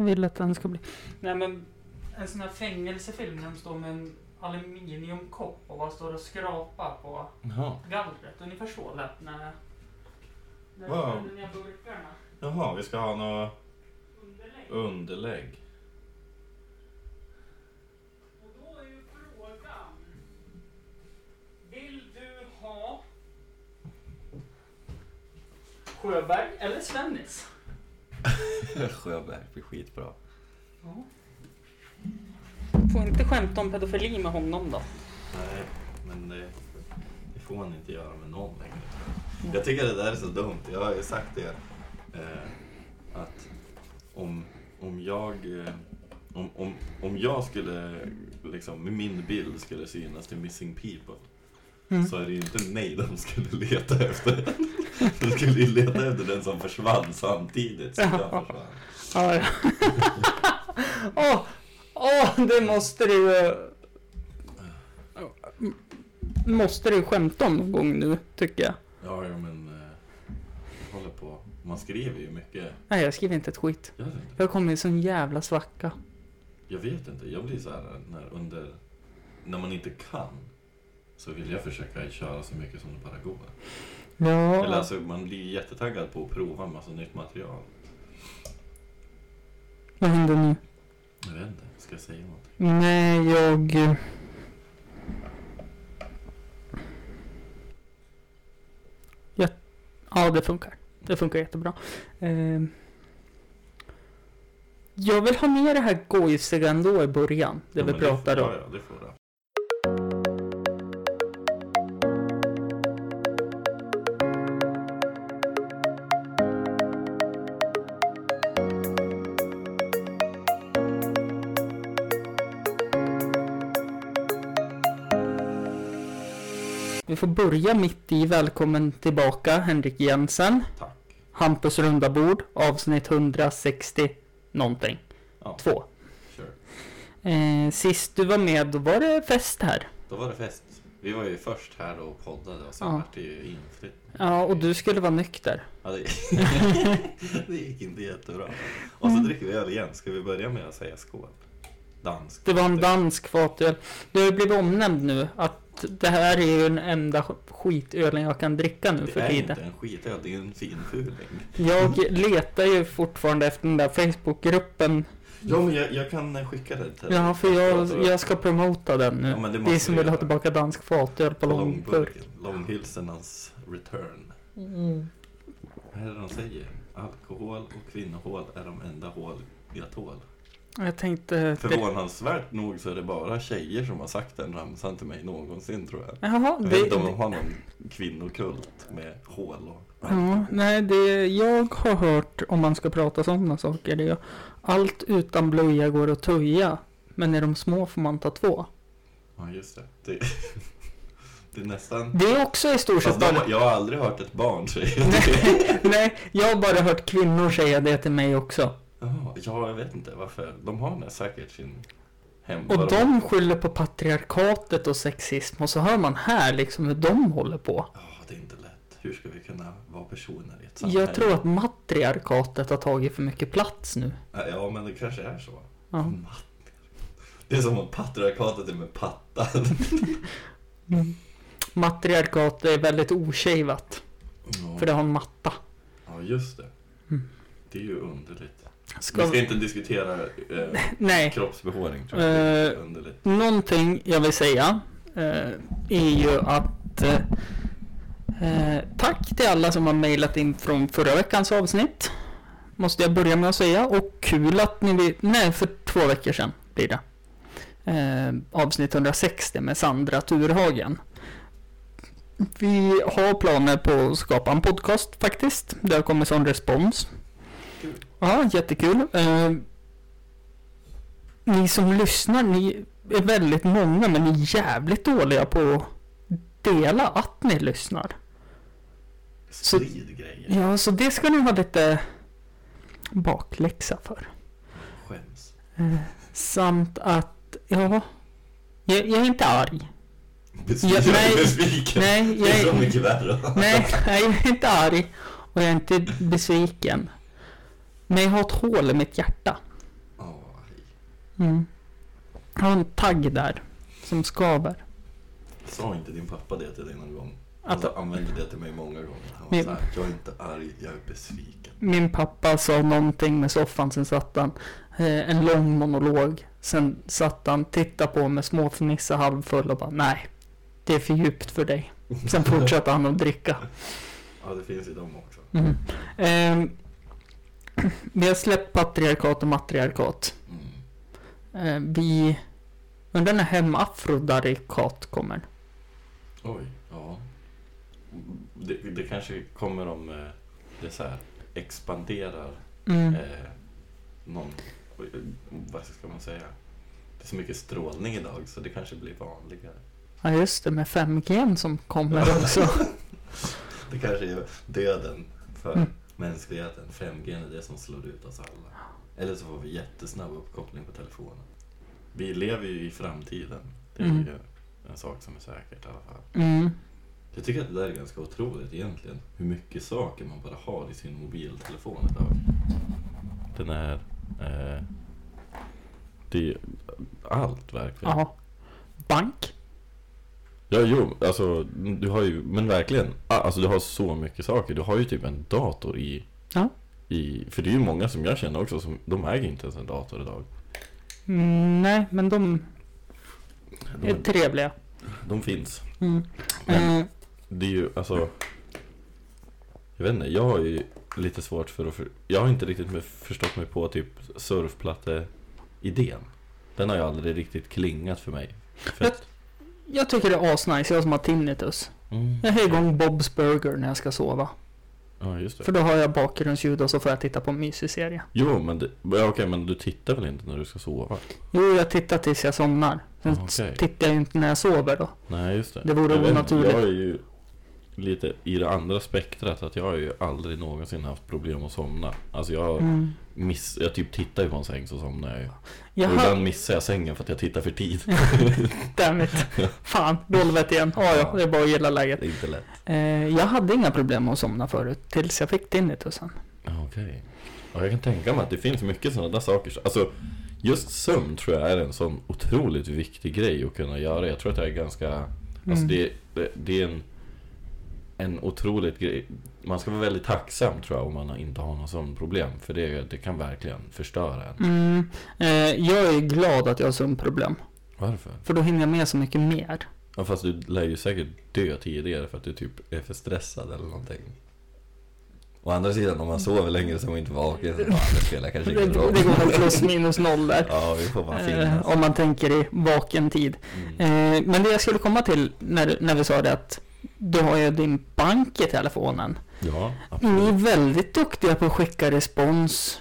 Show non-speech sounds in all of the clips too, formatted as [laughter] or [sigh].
Jag vill att den ska bli... Nej men en sån här fängelsefilm när de står med en aluminiumkopp och bara står och skrapar på Jaha. gallret. Ungefär så lät när... När Wow. wow. ner burkarna. Jaha, vi ska ha något Underlägg. underlägg. Och då är ju frågan. Vill du ha Sjöberg eller Svennis? [laughs] Sjöberg blir skitbra. Ja. Får inte skämta om pedofili med honom då. Nej, men det, det får man inte göra med någon längre. Jag tycker det där är så dumt. Jag har ju sagt det. Eh, att om, om jag... Eh, om, om, om jag skulle, liksom, med min bild skulle synas till Missing People Mm. så är det ju inte mig de skulle leta efter. De skulle ju leta efter den som försvann samtidigt som jag Ja. försvann. Ja, ja. [laughs] Åh, åh, det måste du ju... Måste du skämta om någon gång nu, tycker jag. Ja, ja men... Eh, jag håller på. Man skriver ju mycket. Nej, jag skriver inte ett skit. Jag. Jag kommer i sån jävla svacka. Jag vet inte. Jag blir så här när under... När man inte kan så vill jag försöka köra så mycket som det bara går. Ja, Eller alltså man blir jättetaggad på att prova en massa nytt material. vad händer nu? Jag vet inte. Ska jag säga någonting? Nej, jag... Ja, ja, det funkar. Det funkar jättebra. Eh, jag vill ha med det här gojsiga ändå i början. Det Ja, vi pratade om. Ja, ja, det får det. Får börja mitt i. Välkommen tillbaka Henrik Jensen. Tack. Hampus runda bord. Avsnitt 160 någonting. Ja, Två. Sure. Eh, sist du var med då var det fest här. Då var det fest. Vi var ju först här och poddade och sen Ja. vart det ju inflyttning. Ja, och du skulle vara nykter. Ja, det... [laughs] det gick inte jättebra. Och så Mm. dricker vi öl igen. Ska vi börja med att säga skål? Dansk. Det var en dansk fatöl. Det har ju blivit omnämnd nu att det här är ju den enda skitölen jag kan dricka nu Det för är tiden. inte en skitöl, det är en finfuling. Jag letar ju fortfarande efter den där Facebookgruppen. Ja, men jag, jag kan skicka det till Ja, för jag, jag ska promota den nu. Ja, men det som vi vill ha tillbaka dansk fatöl på på långburk. Långhylsornas return. Mm. Vad är det de säger? Alkohol och kvinnohål är de enda hål jag tål. Jag tänkte... Förvånansvärt nog så är det bara tjejer som har sagt den ramsan till mig någonsin tror jag. Jaha, Jag vet inte om det, de har någon kvinnokult med hål och Ja, nej, det jag har hört om man ska prata sådana saker det är allt utan blöja går att töja. Men är de små får man ta två. Ja, just det. Det, [laughs] det är nästan... Det är också i stort sett Fast bara... jag har aldrig hört ett barn säga [laughs] det. Nej, jag har bara hört kvinnor säga det till mig också. Jaha, ja, jag vet inte varför. De har nog säkert sin hem. Och de skyller på patriarkatet och sexism och så hör man här liksom hur de håller på. Ja, det är inte lätt. Hur ska vi kunna vara personer i ett samhälle? Jag tror att matriarkatet har tagit för mycket plats nu. Ja, men det kanske är så. Ja. Det är som om patriarkatet är med pattan. [laughs] Mm. Matriarkatet är väldigt oshavat. Ja. För det har en matta. Ja, just det. Mm. Det är ju underligt. Ska Vi ska inte diskutera eh, [laughs] Nej. kroppsbehåring tror jag. Eh. Någonting jag vill säga eh, är ju att eh, eh, tack till alla som har mejlat in från förra veckans avsnitt. Måste jag börja med att säga. Och kul att ni vill, nej för två veckor sedan blir det. Eh, avsnitt 160 med Sandra Turhagen. Vi har planer på att skapa en podcast faktiskt. Det har kommit sån respons. Kul. Ja, jättekul. Eh, ni som lyssnar, ni är väldigt många men ni är jävligt dåliga på att dela att ni lyssnar. Sprid grejer. Ja, så det ska ni ha lite bakläxa för. Skäms. Eh, samt att, ja, jag, jag är inte arg. Besviken. Ja, nej, besviken. nej, det är så jag- mycket värre. Nej, jag är inte arg och jag är inte besviken. Men jag har ett hål i mitt hjärta. Mm. Jag har en tagg där som skaver. Sa inte din pappa det till dig någon gång? Att- Alltså använde det till mig många gånger. Han var Men- såhär, jag är inte arg, jag är besviken. Min pappa sa någonting med soffan, sen satt han eh, en lång monolog. Sen satt han, tittade på mig småfnissa halvfull och bara nej, det är för djupt för dig. Sen fortsatte han att dricka. [laughs] Ja, det finns i dem också. Mm. Eh, [laughs] vi har släppt patriarkat och matriarkat. Mm. Eh, vi... Undrar när hemafrodarikat kommer. Oj, ja. Det, det kanske kommer om eh, det så här expanderar Mm. eh, någon, vad ska man säga? Det är så mycket strålning idag så det kanske blir vanligare. Ja just det, med 5G som kommer också. [laughs] Det kanske är döden för Mm. Mänskligheten. 5G är det som slår ut oss alla. Eller så får vi jättesnabb uppkoppling på telefonen. Vi lever ju i framtiden. Det är Mm. ju en sak som är säkert i alla fall. Mm. Jag tycker att det där är ganska otroligt egentligen. Hur mycket saker man bara har i sin mobiltelefon idag. Den är... Eh, det är allt verkligen. Ja. Bank. Ja, jo, alltså du har ju, men verkligen. Ah, Alltså du har så mycket saker. Du har ju typ en dator i... Ja. i för det är ju många som jag känner också som, de äger inte ens en dator idag. Mm, nej, men de är De, trevliga. de finns. Mm. Men- Eh, Det är ju, alltså... Jag vet inte, jag har ju lite svårt för att... För, jag har inte riktigt förstått mig på typ surfplatte-idén. Den har ju aldrig riktigt klingat för mig. För att, jag tycker det är asnice, jag som har tinnitus. mm, Jag har igång Bob's Burger när jag ska sova. Ja, just det. För då har jag bakgrundsljud och så får jag titta på en mysig serie. Jo, men det, ja, okej, men du tittar väl inte när du ska sova? Jo, jag tittar tills jag somnar. Sen Ah, okej. tittar jag inte när jag sover då. Nej, just det. Det vore Jag onaturligt. Jag är ju lite i det andra spektrat att jag har ju aldrig någonsin haft problem att somna. Alltså jag, Mm. Miss, jag typ tittar ju på en säng så somnar jag ju. Jag Och ibland missar jag sängen för att jag tittar för tid. [laughs] Dammit. Fan, golvet igen. Ja, ja, det är bara att gilla läget. Det är inte lätt. Eh, jag hade inga problem med att somna förut, tills jag fick tinnitusen. Okej. Ja, jag kan tänka mig att det finns mycket sådana där saker. Alltså, just sömn tror jag är en sån otroligt viktig grej att kunna göra. Jag tror att jag är ganska... Alltså Mm. det, det, det är en, en otroligt grej. Man ska vara väldigt tacksam tror jag om man inte har några sömnproblem. För det, det kan verkligen förstöra en. Mm. Eh, jag är glad att jag har sömnproblem. Varför? För då hinner jag med så mycket mer. Ja, fast du lär ju säkert dö tidigare för att du typ är för stressad eller någonting. Å andra sidan, om man sover längre så man inte vaken. Så, fan, det spelar kanske ingen roll. det går väl plus minus noll där. Ja, vi får bara Eh, finnas. om man tänker i vaken tid. Mm. Eh, men det jag skulle komma till när, när vi sa det att du har ju din bank i telefonen. Ja, Ni är absolut. väldigt duktiga på att skicka respons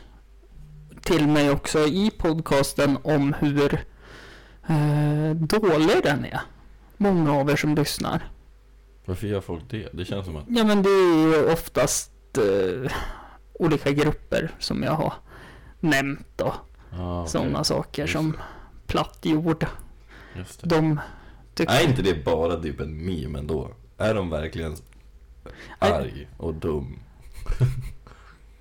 till mig också i podcasten om hur eh, dålig den är. Många av er som lyssnar. Varför gör folk det? Det känns som att... Ja men det är ju oftast eh, olika grupper som jag har nämnt och Ah, okej. sådana saker Just som platt jord. De tycker... Är inte det bara typ en meme ändå? Är de verkligen arg och dum?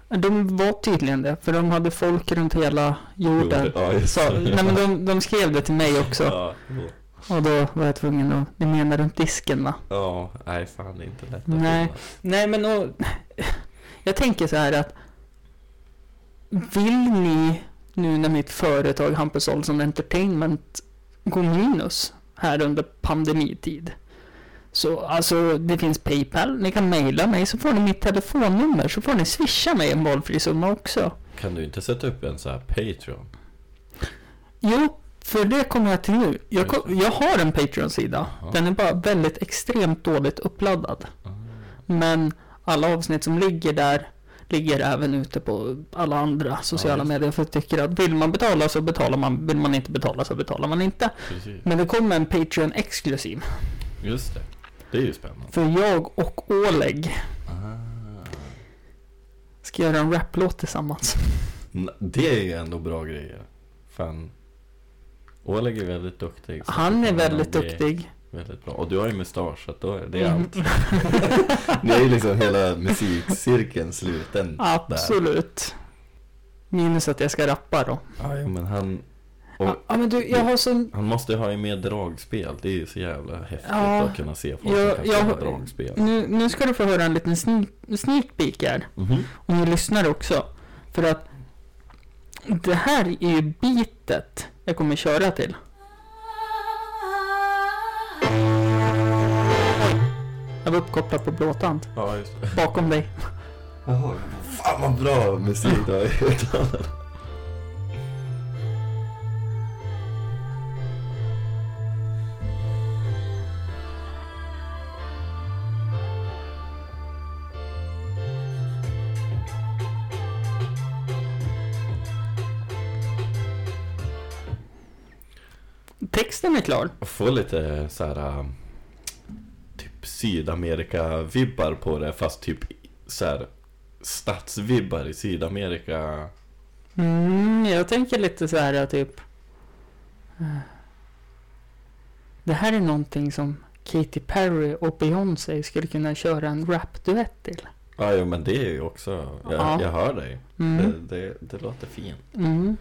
De var tydligen det, för de hade folk runt hela jorden. Ja, Så, nej men de, de skrev det till mig också. Ja, Och då var jag tvungen att, ni menar runt disken va? ja, nej fan det är inte lätt att Nej. Nej men och, jag tänker så här att vill ni nu när mitt företag Hampus Olsson Entertainment går minus här under pandemitid. Så alltså det finns Paypal, ni kan mejla mig så får ni mitt telefonnummer så får ni swisha mig en valfri summa också. Kan du inte sätta upp en så här Patreon? Jo, för det kommer jag till nu. Jag, ko- jag har en Patreon-sida. Den är bara väldigt extremt dåligt uppladdad. Ah. Men alla avsnitt som ligger där ligger även ute på alla andra sociala det. medier. För jag tycker att vill man betala så betalar man. Vill man inte betala så betalar man inte. Precis. Men det kommer en Patreon exklusiv. Just det. Det är ju spännande. För jag och Oleg Ah. ska göra en raplåt tillsammans. Det är ju ändå bra grejer. Fan. Oleg är väldigt duktig. Han det är väldigt duktig. Väldigt bra. Och du har ju mustasch så då är det Mm. allt. [laughs] Ni är ju liksom hela musikcirkeln sluten där. Absolut. Minus att jag ska rappa då. Ja, men han... Och Ja men du, jag har sån... han måste ju ha mer dragspel. Det är ju så jävla häftigt Ja, att kunna se folk jag- som kan jag- spela dragspel. Nu, nu ska du få höra en liten sneak, sneak peek här. Mhm. Och ni lyssnar också. För att det här är ju bitet jag kommer köra till. Jag var uppkopplad på blåtand. Ja, just det. Bakom dig. Jaha, fan vad bra musik du har [laughs] Texten är klar. Jag får lite så här um, typ Sydamerika-vibbar på det fast typ så här stadsvibbar i Sydamerika. Mm, jag tänker lite så här typ. eh, Det här är någonting som Katy Perry och Beyoncé skulle kunna köra en rap-duett till. Ja, jo, men det är ju också, jag, Ja. jag hör dig. Mm. Det, det, det låter fint. Mm.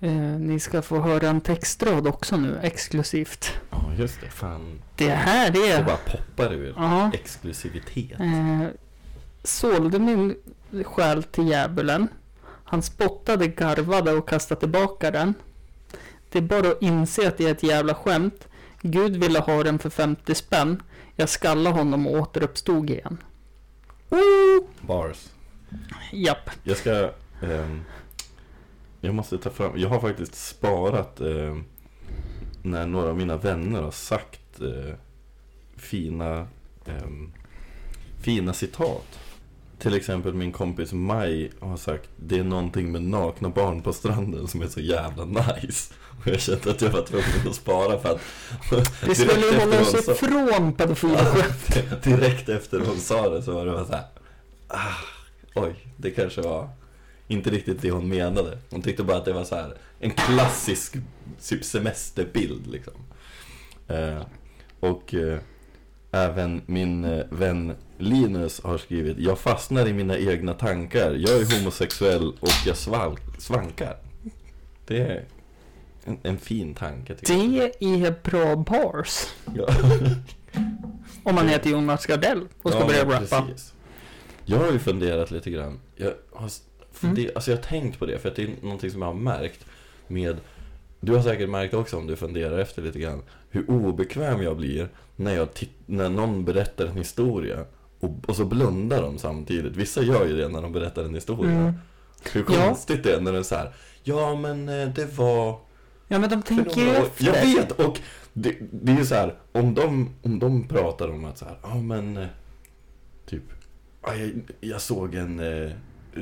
Eh, ni ska få höra en textrad också nu, exklusivt. Ja, just det. Fan. Det här Det är... bara poppar ur. Ja. Exklusivitet. Eh, sålde min själ till djävulen. Han spottade, garvade och kastade tillbaka den. Det är bara att inse att det är ett jävla skämt. Gud ville ha den för 50 spänn. Jag skallade honom och återuppstod igen. Bars. Japp. Jag ska... ehm, jag måste ta fram... Jag har faktiskt sparat ehm, när några av mina vänner har sagt eh, fina, ehm, fina citat. Till exempel min kompis Maj har sagt Det är någonting med nakna barn på stranden som är så jävla nice. Och jag kände att jag var tvungen att spara för att [laughs] Vi skulle ju hålla oss sa- ifrån pedofilskämt. [laughs] Direkt efter hon sa det så var det bara så här. Ah, oj, det kanske var inte riktigt det hon menade. Hon tyckte bara att det var så här en klassisk typ semesterbild liksom. Eh, och eh, även min eh, vän Linus har skrivit Jag fastnar i mina egna tankar. Jag är homosexuell och jag sval- svankar. Det är en, en fin tanke tycker jag. Det är bra bars. Ja. [laughs] Om man heter Jonas Gardell och ska Ja, börja rappa. precis. Jag har ju funderat lite grann. Jag har, Mm. alltså jag har tänkt på det, för att det är någonting som jag har märkt med... Du har säkert märkt också om du funderar efter lite grann, hur obekväm jag blir när, jag när någon berättar en historia och, och så blundar de samtidigt. Vissa gör ju det när de berättar en historia. Mm. Hur Ja. konstigt det är när det är så här. Ja men eh, det var... Ja men de tänker ju några år-" efter. Jag vet och det, det är ju så här. Om de, om de pratar om att så här, ja men eh, typ, ja, jag, jag såg en eh,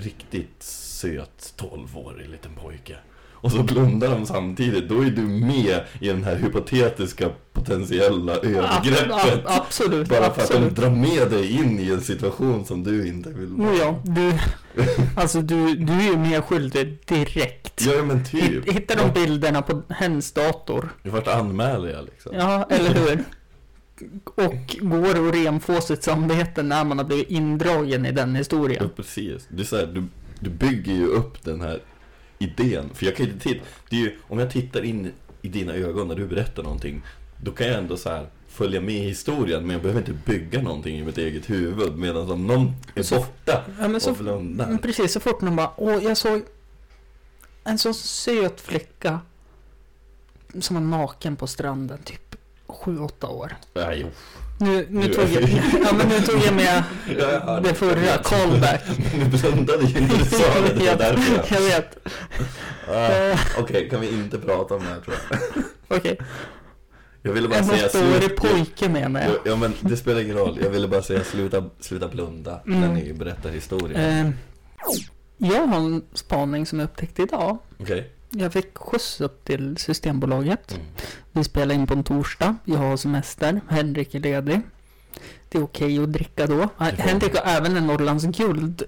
riktigt söt 12-årig liten pojke. Och så blundar de samtidigt, då är du med i den här hypotetiska potentiella övergreppet. ab- absolut, Bara för att de absolut. drar med dig in i en situation som du inte vill vara. Ja, du, alltså du, du är ju medskyldig direkt. Ja men typ. Hitt- Hittar de bilderna på hens dator? Vart anmäler jag liksom? Ja, eller hur? Och går och renfå sitt samvete när man har blivit indragen i den Ja, historien. precis. Det är så här, du, du bygger ju upp den här idén. För jag kan ju inte titta, det är ju, om jag tittar in i dina ögon när du berättar någonting, då kan jag ändå så här följa med i historien, men jag behöver inte bygga någonting i mitt eget huvud. Medan om någon är Så- borta Ja, men så, och blundar. precis, så fort någon bara, åh, jag såg en så söt flicka som var naken på stranden, typ 7-8 år. Nej, jo. Nu, nu, Nu- tog jag, [laughs] ja, men nu tog jag med det förra, callback. [laughs] Du blundade ju när du sa det, det var därför jag... Jag vet. Eh, Okej, kan vi inte prata om det här tror jag. [laughs] Okej, Jag ville bara en säga åttaårig slut. pojke menar jag. Ja men det spelar ingen roll, jag ville bara säga sluta, sluta blunda när Mm. ni berättar historien. Eh, jag har en spaning som jag upptäckte idag. Okej? Jag fick skjuts upp till Systembolaget. Mm. Vi spelar in på en torsdag. Jag har semester. Henrik är ledig. Det är okej att dricka då. Henrik har även en Norrlands guld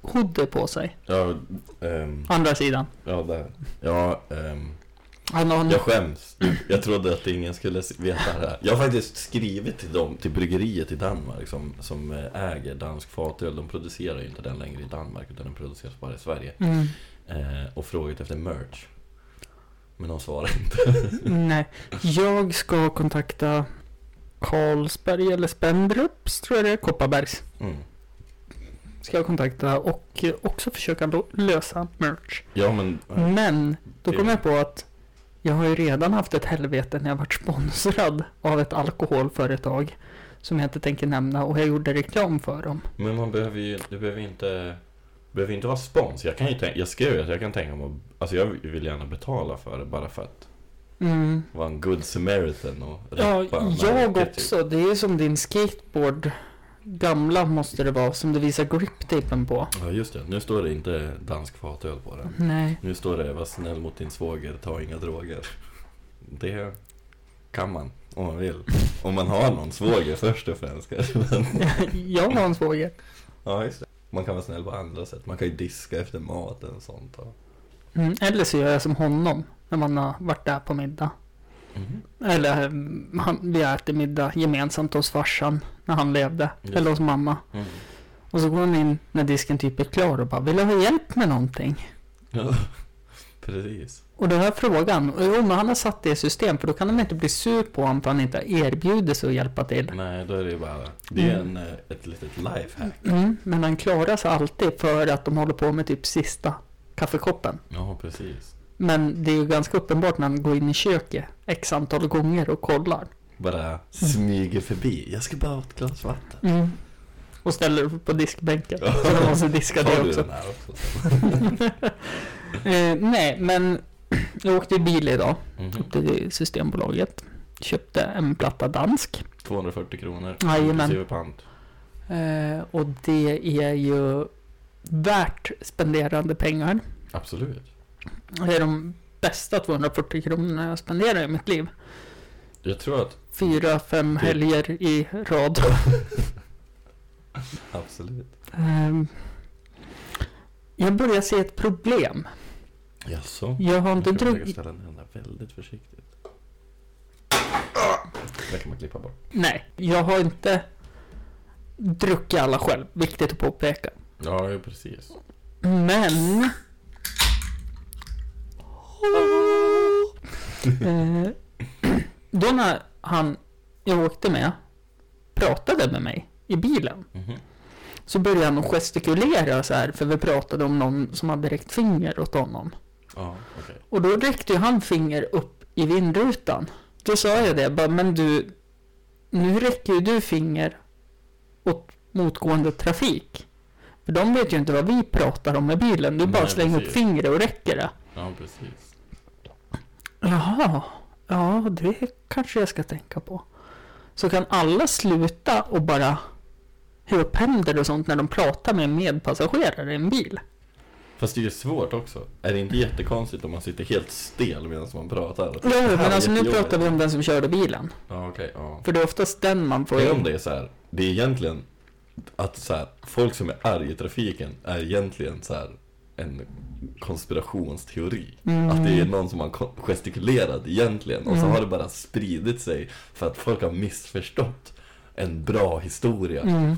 hoodie på sig. Ja, ehm, Andra sidan. ja där. Ja, en... jag skäms. Jag trodde att ingen skulle veta det här. Jag har faktiskt skrivit till dem, till bryggeriet i Danmark som, som eh, äger dansk fatöl. De producerar ju inte den längre i Danmark utan den produceras bara i Sverige. Mm. Eh, och frågat efter merch. Men de svarar inte. [laughs] Nej, jag ska kontakta Carlsberg eller Spendrups tror jag det är, Kopparbergs. Mm. Ska jag kontakta och också försöka lösa merch. Ja, men... Men då kom jag på att jag har ju redan haft ett helvete när jag varit sponsrad av ett alkoholföretag som jag inte tänker nämna och jag gjorde reklam för dem. Men man behöver ju, det behöver inte, behöver inte vara spons. Jag kan ju tänka, jag skrev ju att jag kan tänka mig, alltså jag vill gärna betala för det bara för att Mm. vara en good samaritan och Ja, jag typ. också. Det är som din skateboard. Gamla måste det vara, som du visar griptapen på. Ja, just det. Nu står det inte dansk fatöl på den. Nej. Nu står det var snäll mot din svåger, ta inga droger. Det kan man om man vill. Om man har någon svåger först och främst kanske. [laughs] Jag har en svåger. ja, just det. Man kan vara snäll på andra sätt. Man kan ju diska efter maten och sånt. Mm, eller så gör jag som honom när man har varit där på middag. Mhm. Eller mm, han, vi äter middag gemensamt hos farsan när han levde. Just Eller hos mamma. Mm. Och så går han in när disken typ är klar och bara Vill du ha hjälp med någonting? Ja, [laughs] precis. Och har jag frågan. Men han har satt det i system för då kan de inte bli sur på honom för han inte erbjuder sig att hjälpa till. Nej, då är det ju bara... Det är Mm. en, eh, ett litet lifehack. Mm, men han klarar sig alltid för att de håller på med typ sista kaffekoppen. Ja, precis. Men det är ju ganska uppenbart när han går in i köket x antal gånger och kollar. Bara smyger förbi. Jag ska bara ha ett glas vatten. Mm. Och ställer upp på diskbänken. [laughs] Så de måste diska det också. den här också? [laughs] Eh, nej, men jag åkte bil idag. Mhm. Upp till Systembolaget. Köpte en platta dansk. 240 kronor. Jajamän. Pant. Eh, och det är ju värt spenderande pengar. Absolut. Det är de bästa 240 kronorna jag spenderar i mitt liv. Jag tror att... Fyra, fem Det- helger i rad. [laughs] Absolut. Ehm, jag börjar se ett problem. Jaså? Jag har Jag inte druckit... ställa ner den där väldigt försiktigt. Det kan man klippa bort. Nej, jag har inte druckit alla själv. Viktigt att påpeka. Ja, ja, precis. Men... [laughs] Eh, då när han jag åkte med pratade med mig i bilen Mhm. så började han att gestikulera så här för vi pratade om någon som hade räckt finger åt honom. Ja, okej. Och då räckte ju han finger upp i vindrutan. Då sa jag det, bara, men du, nu räcker ju du finger åt motgående trafik. För de vet ju inte vad vi pratar om med bilen. Du bara Nej, slänger upp precis. fingret och räcker det. Ja, precis. Jaha, ja det kanske jag ska tänka på. Så kan alla sluta och bara höja upp händer och sånt när de pratar med en medpassagerare i en bil. Fast det är ju svårt också. Är det inte jättekonstigt om man sitter helt stel medan man pratar? Ja, men alltså nu pratar vi om den som körde bilen. Ja, okej. ja. För det är oftast den man får Tänk om det är så här. Det är egentligen att så här, folk som är arga i trafiken är egentligen så här en konspirationsteori. Mm. Att det är någon som har gestikulerat egentligen och så Mm. har det bara spridit sig för att folk har missförstått en bra historia Mm.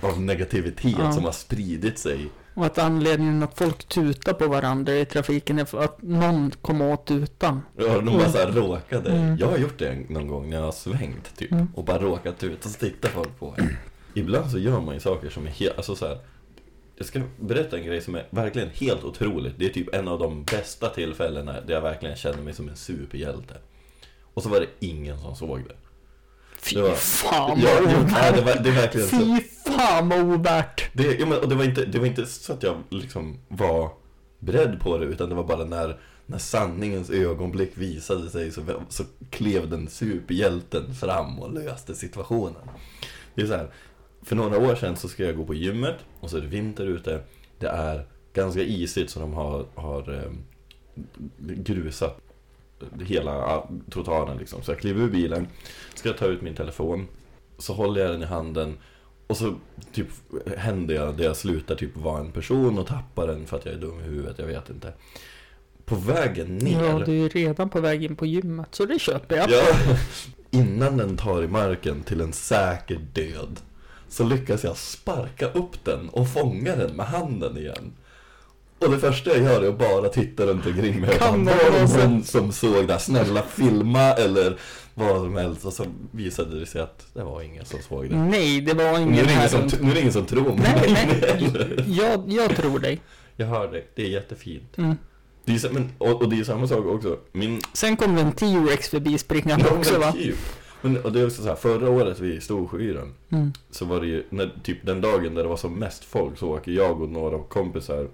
av negativitet som har spridit sig. Och att anledningen att folk tutar på varandra i trafiken är för att någon kom åt tutan. Ja, de bara så här råkade. Mm. Jag har gjort det någon gång när jag har svängt typ Mm. och bara råkat ut och så tittar folk på en. Ibland så gör man ju saker som är helt, alltså så här. Jag ska berätta en grej som är verkligen helt otroligt. Det är typ en av de bästa tillfällena där jag verkligen känner mig som en superhjälte. Och så var det ingen som såg det. Fy var- fan Ja, vad jo, nej, det, ovärt. var, det verkligen så. Fy fan vad ovärt. Det, ja, men, och det, var inte, det var inte så att jag liksom var beredd på det utan det var bara när, när sanningens ögonblick visade sig så, så klev den superhjälten fram och löste situationen. Det är så här, för några år sedan så ska jag gå på gymmet och så är det vinter ute. Det är ganska isigt så de har, har eh, grusat hela trottoaren liksom. Så jag kliver ur bilen, ska ta ut min telefon, så håller jag den i handen och så typ händer jag det jag slutar typ vara en person och tappar den för att jag är dum i huvudet, jag vet inte. På vägen ner, Ja, du är redan på väg in på gymmet, så det köper jag. ja, innan den tar i marken till en säker död, så lyckas jag sparka upp den och fånga den med handen igen. Och det första jag gör är att bara titta runt omkring mig. Kan Var det det så? någon som såg det snälla filma eller vad som helst. Och så visade det sig att det var ingen som såg det. Nej, det var Nu är ingen det ingen som, nu är det ingen som tror mig. Nej, nej. [laughs] Jag, jag tror dig. Jag hör dig, det är jättefint. Mm. Det är, men, och, och det är samma sak också. Min Sen kom det en T-Rex förbi springande också men va? typ. Men, och det är också så här, förra året vid Storsjöyran Mm. så var det ju, när, typ den dagen där det var som mest folk så åker jag och några kompisar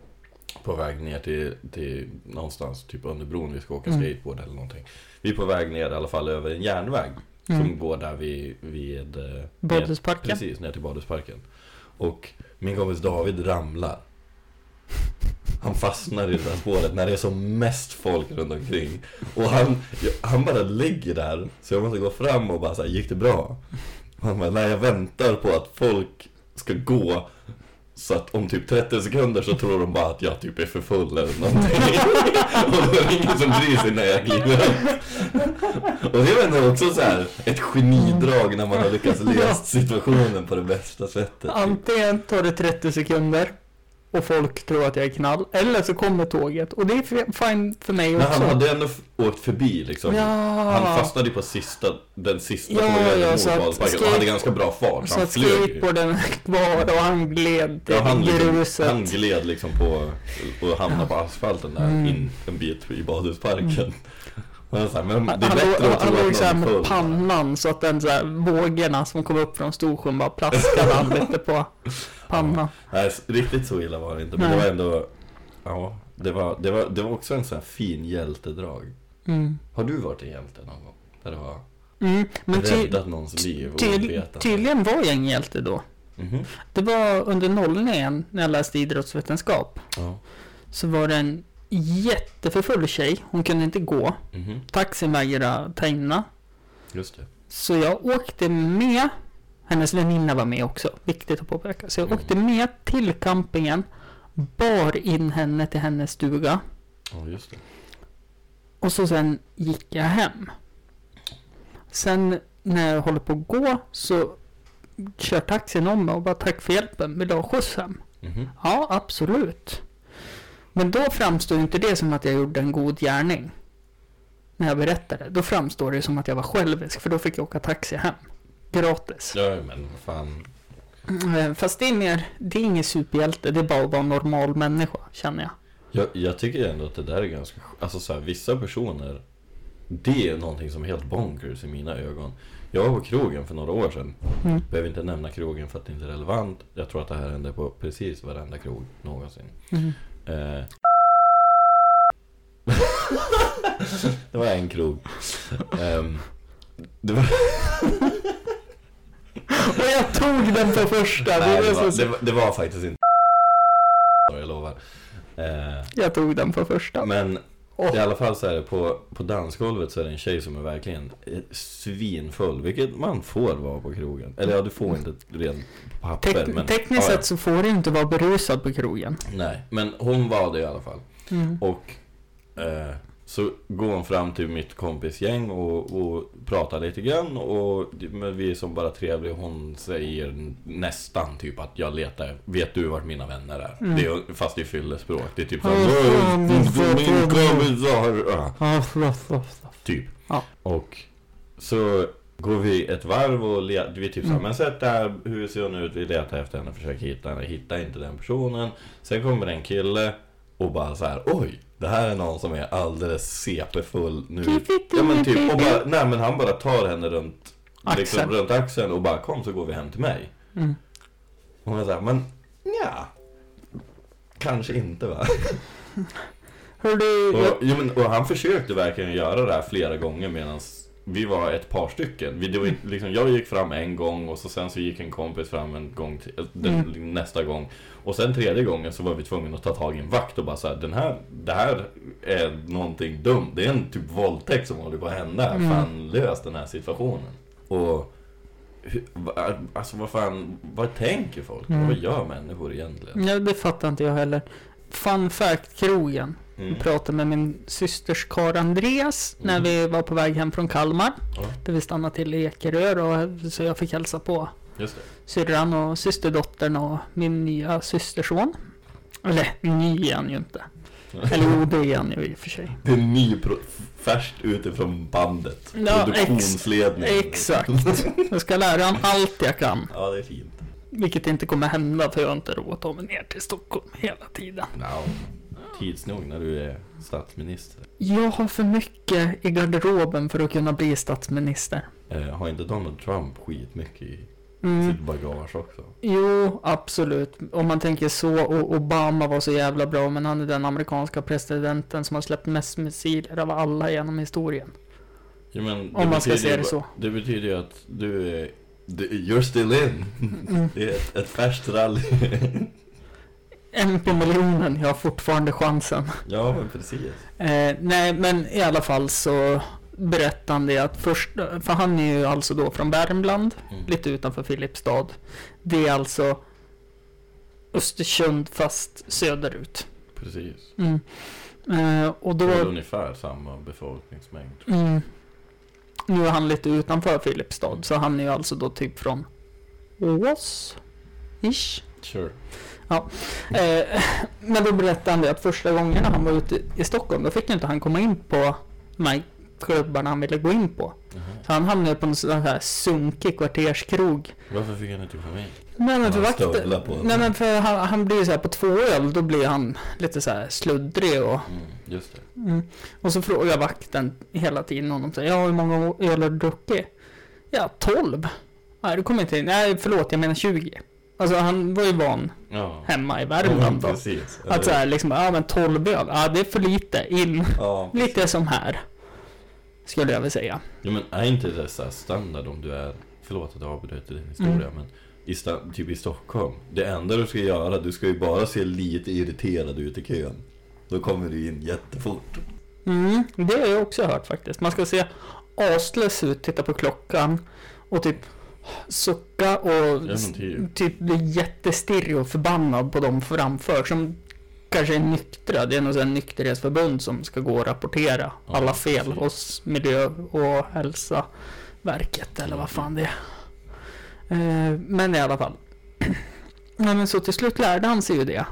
på väg ner till, till någonstans, typ under bron, vi ska åka Mm. skateboard eller någonting. Vi är på väg ner i alla fall över en järnväg som Mm. går där vid, vid eh, Badhusparken. Precis, ner till Badhusparken. Och min kompis David ramlar. Han fastnar i det där spåret när det är som mest folk runt omkring. Och han, han bara ligger där, så jag måste gå fram och bara säga gick det bra? Och han bara, nej jag väntar på att folk ska gå. Så att om typ 30 sekunder så tror de bara att jag typ är för full eller någonting. [laughs] och då är det ingen som bryr sig när jag kliver upp. Och det är ändå också så här ett genidrag när man har lyckats lösa situationen på det bästa sättet. Antingen tar det 30 sekunder och folk tror att jag är knall, eller så kommer tåget. Och det är fine för mig Men också. han hade ändå åkt förbi liksom. Ja. Han fastnade ju på sista, den sista Ja, ja, så att och hade ganska bra fart. Så han att skateboarden [laughs] kvar och han gled Ja, han, liksom, gruset. han gled liksom på och hamnade på asfalten där Mm. in en bit i badhusparken. Men Han, det är han, bättre låg- att han tro låg att såhär med full. pannan så att den såhär vågorna som kom upp från Storsjön bara plaskade han [laughs] lite på pannan. Nej, s- riktigt så illa var det inte. Men Nej. det var ändå, ja, det var, det var, det var också en sån här fin hjältedrag. Mm. Har du varit en hjälte någon gång? Där du har Mm. Men räddat någons liv ty, tydligen var jag en hjälte då. Mhm. Det var under nollningen när jag läste idrottsvetenskap. Ja. Så var det en jätteförfull tjej. Hon kunde inte gå. Mhm. Taxin vägrade ta in. Just det. Så jag åkte med. Hennes väninna var med också. Viktigt att påpeka. Så jag Mm. åkte med till campingen. Bar in henne till hennes stuga. Ja, just det. Och så sen gick jag hem. Sen när jag håller på att gå så kör taxin om mig och bara tack för hjälpen. Vill du ha skjuts hem? Mhm. Ja, absolut. Men då framstår inte det som att jag gjorde en god gärning. När jag berättade. Då framstår det som att jag var självisk. För då fick jag åka taxi hem. Gratis. Ja, men vad fan. Eh, Fast det är mer, det är ingen superhjälte. Det är bara att vara en normal människa, känner jag. Jag, jag tycker ändå att det där är ganska Alltså så här, vissa personer Det är någonting som är helt bonkers i mina ögon Jag var på krogen för några år sedan Mm. Behöver inte nämna krogen för att det inte är relevant Jag tror att det här hände på precis varenda krog någonsin Mm. Eh. [laughs] Det var en krog Ehm, det, var, Och jag tog den på första. nej, det, var, det, var, det var faktiskt inte Jag lovar eh, Jag tog den på första. Men Åh. i alla fall så är det på, på dansgolvet så är det en tjej som är verkligen eh, svinfull. Vilket man får vara på krogen. Eller ja, du får inte rent papper. Tek- men, tekniskt ja, sett så får du inte vara berusad på krogen. ja. Nej, men hon var det i alla fall. Mm. Och eh, så går hon fram till mitt kompisgäng och, och pratar lite grann. Och men vi är som bara trevliga. Hon säger nästan typ att jag letar. Vet du vart mina vänner är? Mm. Det är fast i fyllespråk. Det är typ så Ja, fan, "Min kompis har... ja." Ja, förlåt, förlåt, förlåt. Typ. Ja. Och så går vi ett varv och le- vi typ såhär, Mm. men sätt där, hur ser hon ut? Vi letar efter henne, försöker hitta henne, hittar inte den personen. Sen kommer en kille och bara så här: oj, det här är någon som är alldeles CP-full nu. Ja men me, typ, och bara, nej men han bara tar henne runt, liksom, Axeln. runt axeln och bara kom så går vi hem till mig. Mm. Och man säger men ja Kanske inte va? [laughs] Hör du, jag, Och, jo, men, och han försökte verkligen göra det här flera gånger medan vi var ett par stycken. Vi, det var, liksom, jag gick fram en gång och så sen så gick en kompis fram en gång till, eh, den, Mm. nästa gång. Och sen tredje gången så var vi tvungna att ta tag i en vakt och bara så här, den här, det här är någonting dumt. Det är en typ våldtäkt som håller på att hända. Mm. Fan, lös den här situationen. Och Alltså vad fan, vad tänker folk? Mm. Vad gör människor egentligen? ja, det fattar inte jag heller. Fun fact, krogen. Mm. Jag pratade med min systers kar Andreas när Mm. vi var på väg hem från Kalmar. Ja, Där vi stannade till i Ekerö och så jag fick hälsa på syrran och systerdottern och min nya systerson. Eller ny är han ju inte. Eller jo, det är han ju i och för sig. Det är ny färskt utifrån bandet. Ja, Produktionsledning. Exakt. Jag ska lära han allt jag kan. Ja, det är fint. Vilket inte kommer hända för jag har inte råd att ta mig ner till Stockholm hela tiden. No. Tids nog när du är statsminister. Jag har för mycket i garderoben för att kunna bli statsminister. Eh, har inte Donald Trump skitmycket i Mm. sitt bagage också? Jo, absolut. Om man tänker så. Och Obama var så jävla bra, men han är den amerikanska presidenten som har släppt mest missiler av alla genom historien. Ja, men Om man ska se det så. Det betyder ju att du är... du- You're still in. Mm. Det är ett, ett färskt rally. [laughs] En på miljonen, jag har fortfarande chansen. ja, men precis. Eh, nej, men i alla fall så berättade han det att först, för han är ju alltså då från Värmland, Mm. lite utanför Filipstad. Det är alltså Östersund fast söderut. Precis. Mm. Eh, och då... Det är ungefär samma befolkningsmängd. Mm. Nu är han lite utanför Filipstad, så han är ju alltså då typ från Ås? Ish. Sure. Eh, men då berättade han det att första gången han var ute i Stockholm, då fick inte han komma in på de här klubbarna han ville gå in på. Jaha. Så han hamnade på en sån här sunkig kvarterskrog. Varför fick han inte komma in? Nej men för sig. nej men för han, han blir så här på två öl, då blir han lite så här sluddrig och Mm, just det. Mm. Och så frågar vakten hela tiden honom säger ja hur många öl har du druckit? Ja, 12. Nej, du kommer inte in. Nej, förlåt, jag menar 20. Alltså han var ju van Ja. hemma i Värmland då. Precis. Att så här liksom, ja men 12 öl, ja det är för lite. In. Ja, [laughs] Lite som här. Skulle jag vilja säga. Ja, men är inte det så standard om du är, förlåt att jag avbryter din historia, Mm. men i typ i Stockholm. Det enda du ska göra, du ska ju bara se lite irriterad ut i kön. Då kommer du in jättefort. Mm, det har jag också hört faktiskt. Man ska se aslös ut, titta på klockan och typ sucka och typ. bli jättestirrig och förbannad på dem framför som kanske är nyktra. Det är något sånt nykterhetsförbund som ska gå och rapportera Ja, alla fel precis. hos Miljö och hälsaverket eller vad fan det är. Eh, Men i alla fall. [clears throat] Nej, men så till slut lärde han sig ju det.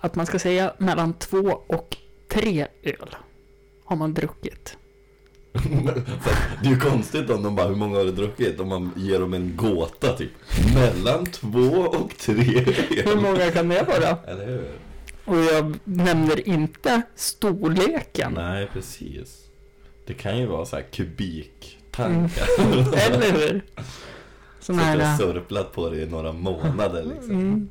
Att man ska säga mellan två och tre öl. Har man druckit. [laughs] det är ju konstigt om de bara, hur många har du druckit? Om man ger dem en gåta typ. Mellan två och tre. Hur många kan det vara? Eller hur? Och jag nämner inte storleken. Nej, precis. Det kan ju vara så här kubiktankar. [laughs] Eller hur? Sån Suttit här... och sörplat på det i några månader liksom. Mm.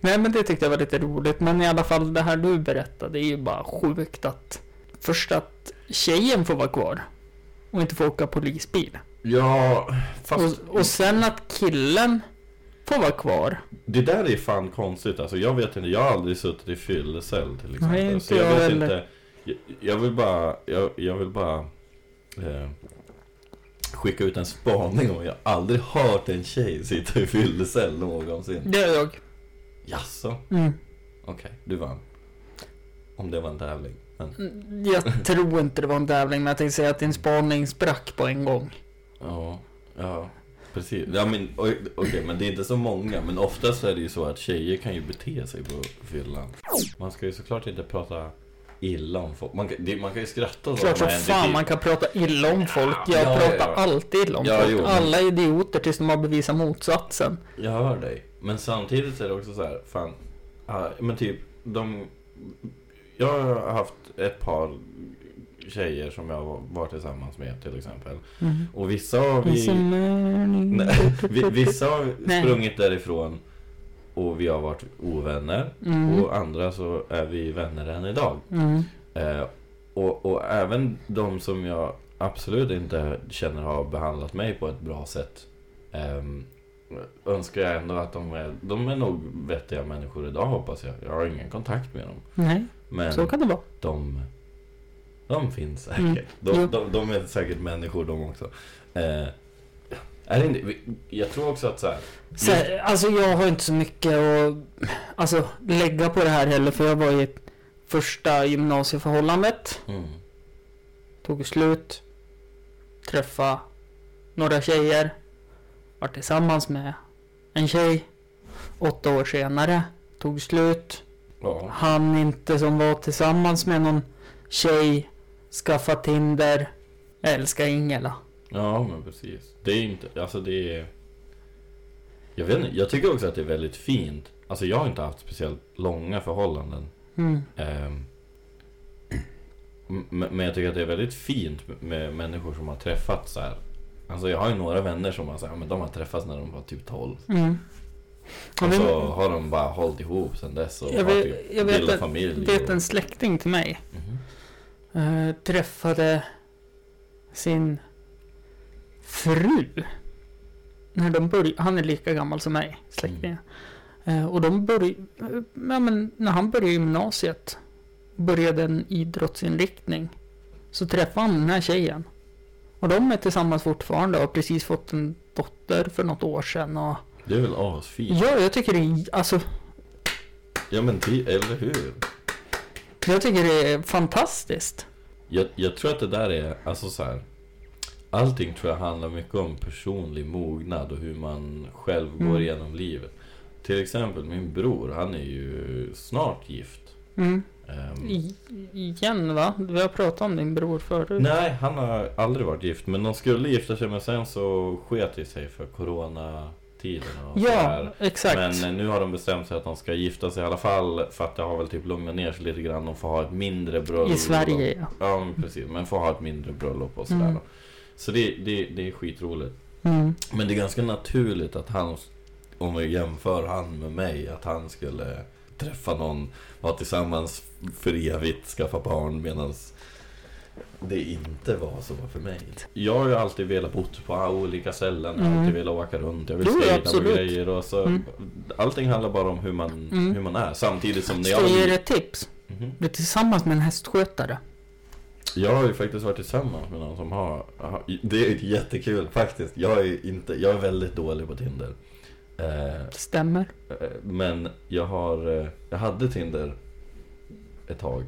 Nej men det tyckte jag var lite roligt. Men i alla fall det här du berättade är ju bara sjukt att först att tjejen får vara kvar och inte får åka polisbil. Ja, fast Och, och sen att killen får vara kvar. det där är fan konstigt. Alltså jag vet inte, jag har aldrig suttit i fyllecell till exempel. Nej, inte Så jag jag vet heller. inte. Jag, jag vill bara, jag, jag vill bara eh, skicka ut en spaning om. Jag har aldrig hört en tjej sitta i fyllecell någonsin. Det är jag. Jaså? Mm. Okej, du vann. Om det var en tävling. Men, Jag tror inte det var en tävling men jag tänkte säga att din spaning sprack på en gång. ja, ja. Precis. Ja, men, okej, men det är inte så många. Men oftast är det ju så att tjejer kan ju bete sig på fyllan. Man ska ju såklart inte prata illa om folk. Man kan, det, man kan ju skratta åt Klart som fan man kan prata illa om folk. Jag Ja, ja, pratar ja. alltid illa om Ja, folk. jo, men- Alla är idioter tills de har bevisat motsatsen. Jag hör dig. Men samtidigt är det också så här, fan. ja, men typ, de... Jag har haft ett par tjejer som jag varit tillsammans med till exempel. Mm. Och vissa har vi... Nej, [laughs] Vissa har sprungit därifrån och vi har varit ovänner. Mm. Och andra så är vi vänner än idag. Mm. Eh, och, och även de som jag absolut inte känner har behandlat mig på ett bra sätt. ehm, önskar jag ändå att de är, de är nog vettiga människor idag hoppas jag. Jag har ingen kontakt med dem. Nej, Men så kan det vara. de, de finns säkert. Mm. De, de, de är säkert människor de också. Eh, är det inte, jag tror också att så här, Så, alltså jag har inte så mycket att alltså, lägga på det här heller för jag var i första gymnasieförhållandet. mm, Tog slut. Träffa några tjejer. Var tillsammans med en tjej. Åtta år senare. Tog slut. Ja. Han inte som var tillsammans med någon tjej, skaffa Tinder, älska Ingela. Ja, men precis. Det är inte, alltså det är... Jag vet inte, jag tycker också att det är väldigt fint. Alltså jag har inte haft speciellt långa förhållanden. Mm. Ehm, m- men jag tycker att det är väldigt fint med människor som har träffats så här. Alltså jag har ju några vänner som har, så här, men de har träffats när de var typ 12. Mm. Och så har de bara hållit ihop sen dess och Jag har vet, typ jag vet, bildat familj. vet och... en släkting till mig. Mhm. eh, träffade sin fru. När de började, han är lika gammal som mig, släktingen. Eh, och de började, eh, ja, men när han började gymnasiet, började en idrottsinriktning. Så träffade han den här tjejen. Och de är tillsammans fortfarande och har precis fått en dotter för något år sedan. Och, Det är väl asfint? ja, jag tycker det är, alltså, Ja men det, eller hur? jag tycker det är fantastiskt. Jag, jag tror att det där är, alltså så här. Allting tror jag handlar mycket om personlig mognad och hur man själv Mm. går igenom livet. Till exempel min bror, han är ju snart gift. Mm. Ehm, I, igen va? Vi har pratat om din bror förut. nej, han har aldrig varit gift. Men de skulle gifta sig men sen så sket det sig för coronatiden och Ja, sådär. exakt. Men eh, nu har de bestämt sig att de ska gifta sig i alla fall för att det har väl typ lugnat ner sig lite grann. De får ha ett mindre bröllop. I Sverige ja. Ja, men precis. Men får ha ett mindre bröllop och sådär. Mm. Så det, det, det är skitroligt. Mm. Men det är ganska naturligt att han, om vi jämför han med mig, att han skulle träffa någon, vara tillsammans för evigt, skaffa barn medan det inte var så för mig. Jag har ju alltid velat bo på olika ställen, jag har Mm. alltid velat åka runt, jag vill skejta på grejer och så. Mm. Allting handlar bara om hur man, Mm. hur man är. Samtidigt som Ska jag ge dig ett tips? Du är tillsammans med en hästskötare. Jag har ju faktiskt varit tillsammans med någon som har, har Det är jättekul faktiskt. Jag är, inte, jag är väldigt dålig på Tinder. Eh, Stämmer. eh, men jag har, eh, jag hade Tinder ett tag.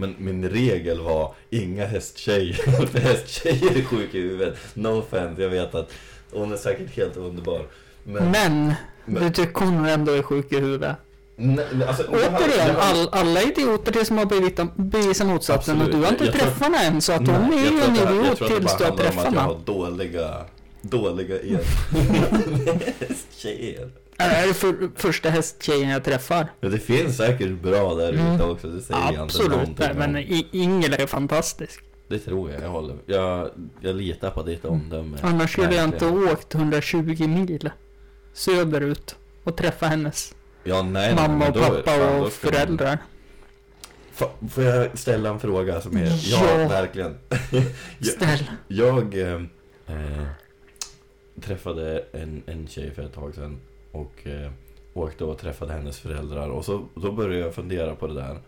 Men min regel var inga hästtjejer. [laughs] För hästtjejer är sjuka i huvudet. No offense, jag vet att hon är säkert helt underbar. Men, Men, men- du tycker hon ändå är sjuk i huvudet. nej, alltså, Återigen, all, alla idioter det som har bevisat, bevisat motsatsen. Och du har inte Jag träffat henne än. Så att hon Nej, är jag ju en att det- jag idiot tror att det tills bara du har handlar om träffat att jag henne. har dåliga, dåliga [laughs] [laughs] med hästtjejer. Det är för, första hästtjejen jag träffar. Ja, det finns säkert bra där ute Mm. också, det säger jag Absolut, om. men I- Ingela är fantastisk. Det tror jag, jag håller. Jag, jag litar på ditt omdöme. Annars skulle jag inte åkt 120 mil söderut och träffa hennes Ja, nej, mamma och då- pappa fan, och man- föräldrar. Fa- Får jag ställa en fråga som är, ja, Ja. verkligen. [laughs] jag Ställ. jag eh, eh, träffade en, en tjej för ett tag sedan och eh, åkte och träffade hennes föräldrar och så då började jag fundera på det där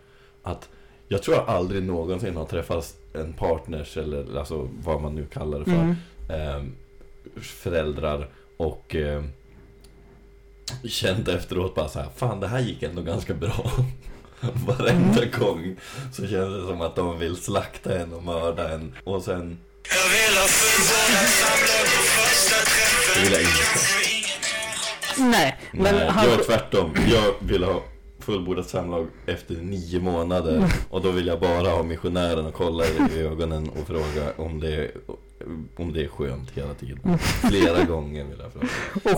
att jag tror jag aldrig någonsin har träffat en partners eller alltså vad man nu kallar det för Mm. eh, föräldrar och eh, känt efteråt bara så här, fan det här gick ändå ganska bra. [laughs] Varenda Mm. gång så känns det som att de vill slakta en och mörda en och sen Jag vill ha fullbordat samlag på första träffen. Nej, men Nej, han... jag är tvärtom. Jag vill ha fullbordat samlag efter nio månader och då vill jag bara ha missionären och kolla i ögonen och fråga om det är, om det är skönt hela tiden. Flera [laughs] gånger vill jag fråga.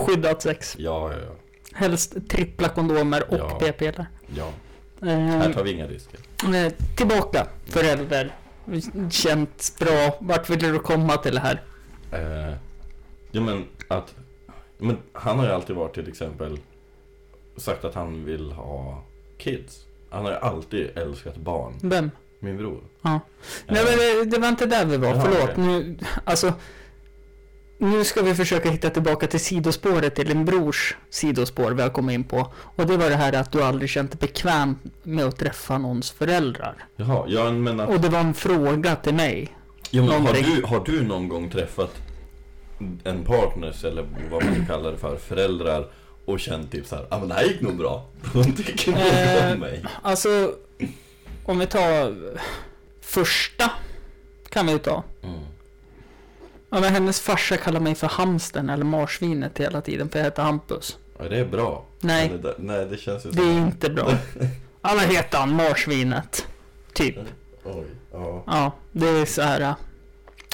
Och skyddat sex. Ja, ja, ja. Helst trippla kondomer och Ja. p-piller. ja. Eh, Här tar vi inga risker. eh, tillbaka, förälder. Känts bra. Vart vill du komma till det här? Eh, ja men att men han har ju alltid varit till exempel sagt att han vill ha kids. Han har ju alltid älskat barn. Vem? Min bror. Ja. Nej men det, det var inte där vi var, Jaha, förlåt. okej. Nu, alltså, nu ska vi försöka hitta tillbaka till sidospåret, till din brors sidospår vi har kommit in på. Och det var det här att du aldrig känt dig bekväm med att träffa någons föräldrar. Jaha, ja men att, Och det var en fråga till mig. ja, men har, du, har du någon gång träffat en partners eller vad man nu kallar det för, föräldrar och känt typ såhär, ja ah, men det här gick nog bra. [laughs] De tycker nog Eh, om mig. Alltså, om vi tar första kan vi ta. Mm. Ja, men hennes farsa kallar mig för hamsten eller marsvinet hela tiden för jag heter Hampus. Ja, det är bra. Nej, det, nej, det känns ju det är inte bra. Vad heter han? Marsvinet. Typ. Oj, ja. Ja, det är så här.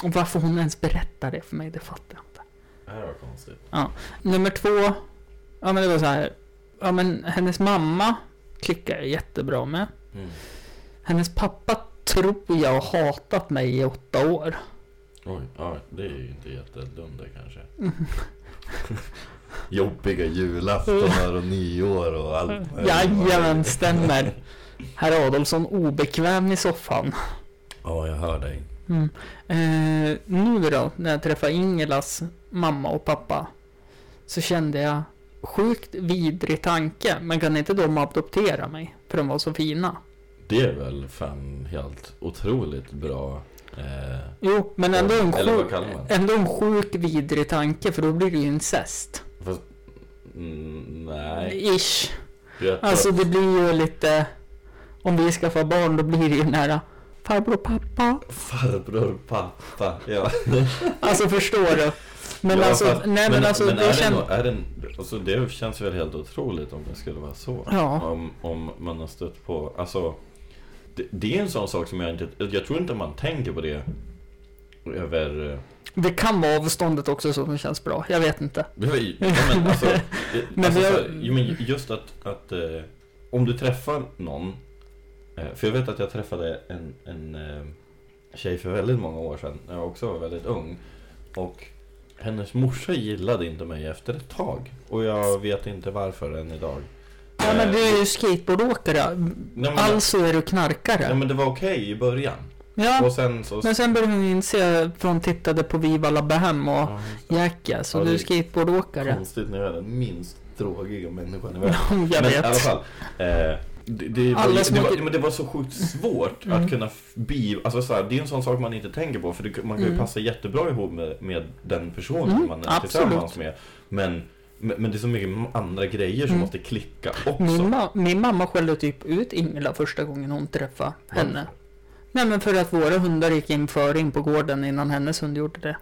Och varför hon ens berättar det för mig, det fattar jag inte. Det här var konstigt. Nummer två. Ja, men det var så här. Ja, men hennes mamma klickar jag jättebra med. Mm. Hennes pappa tror jag har hatat mig i åtta år. Oj, ja, det är ju inte jättedunder kanske. [laughs] Jobbiga julaftonar och nyår och allt. Jajamän, stämmer. Herr Adolfsson obekväm i soffan. Ja, jag hör dig. Mm. Eh, nu då, när jag träffade Ingelas mamma och pappa. Så kände jag sjukt vidrig tanke. Men kan inte de adoptera mig? För de var så fina. Det är väl fan helt otroligt bra. Eh, Jo, men ändå en, sjuk, ändå en sjuk vidrig tanke. För då blir det ju incest. fast, mm, nej. Ish. Alltså det blir ju lite... Om vi skaffar barn då blir det ju nära farbror pappa. Farbror, pappa. Ja. [laughs] Alltså förstår du? Men ja, alltså, fast- nej men, alltså men det är känns... det, är det, alltså det känns väl helt otroligt om det skulle vara så. Ja. Om, om man har stött på, alltså det, det är en sån sak som jag inte, jag tror inte man tänker på det över eh, Det kan vara avståndet också som känns bra. Jag vet inte. Ja, men alltså, [laughs] det- Men alltså så men just att, att eh, om du träffar någon För jag vet att jag träffade en, en eh, tjej för väldigt många år sedan När jag också var väldigt ung Och hennes morsa gillade inte mig efter ett tag Och jag vet inte varför än idag Ja men Eh, du är ju skateboardåkare. nej, Alltså är du knarkare. men det var okej i början Ja. Sen så Men sen började hon inse, för hon tittade på Viva La Bohème och Ja, Jackass. Och Ja, du är skateboardåkare. Konstigt när jag är den minst drogiga människan i [laughs] världen Jag men i alla vet. fall. Eh, det, det, var, det, var, men det var så sjukt svårt Mm. att kunna bi... Alltså så här, det är en sån sak man inte tänker på. För det, man kan ju Mm. passa jättebra ihop med, med den personen Mm, man är absolut. tillsammans med. Men, men men det är så mycket andra grejer som Mm. måste klicka också. Min, ma- min mamma skällde typ ut Ingela första gången hon träffade henne. Nej men för att våra hundar gick in före in på gården innan hennes hund gjorde det.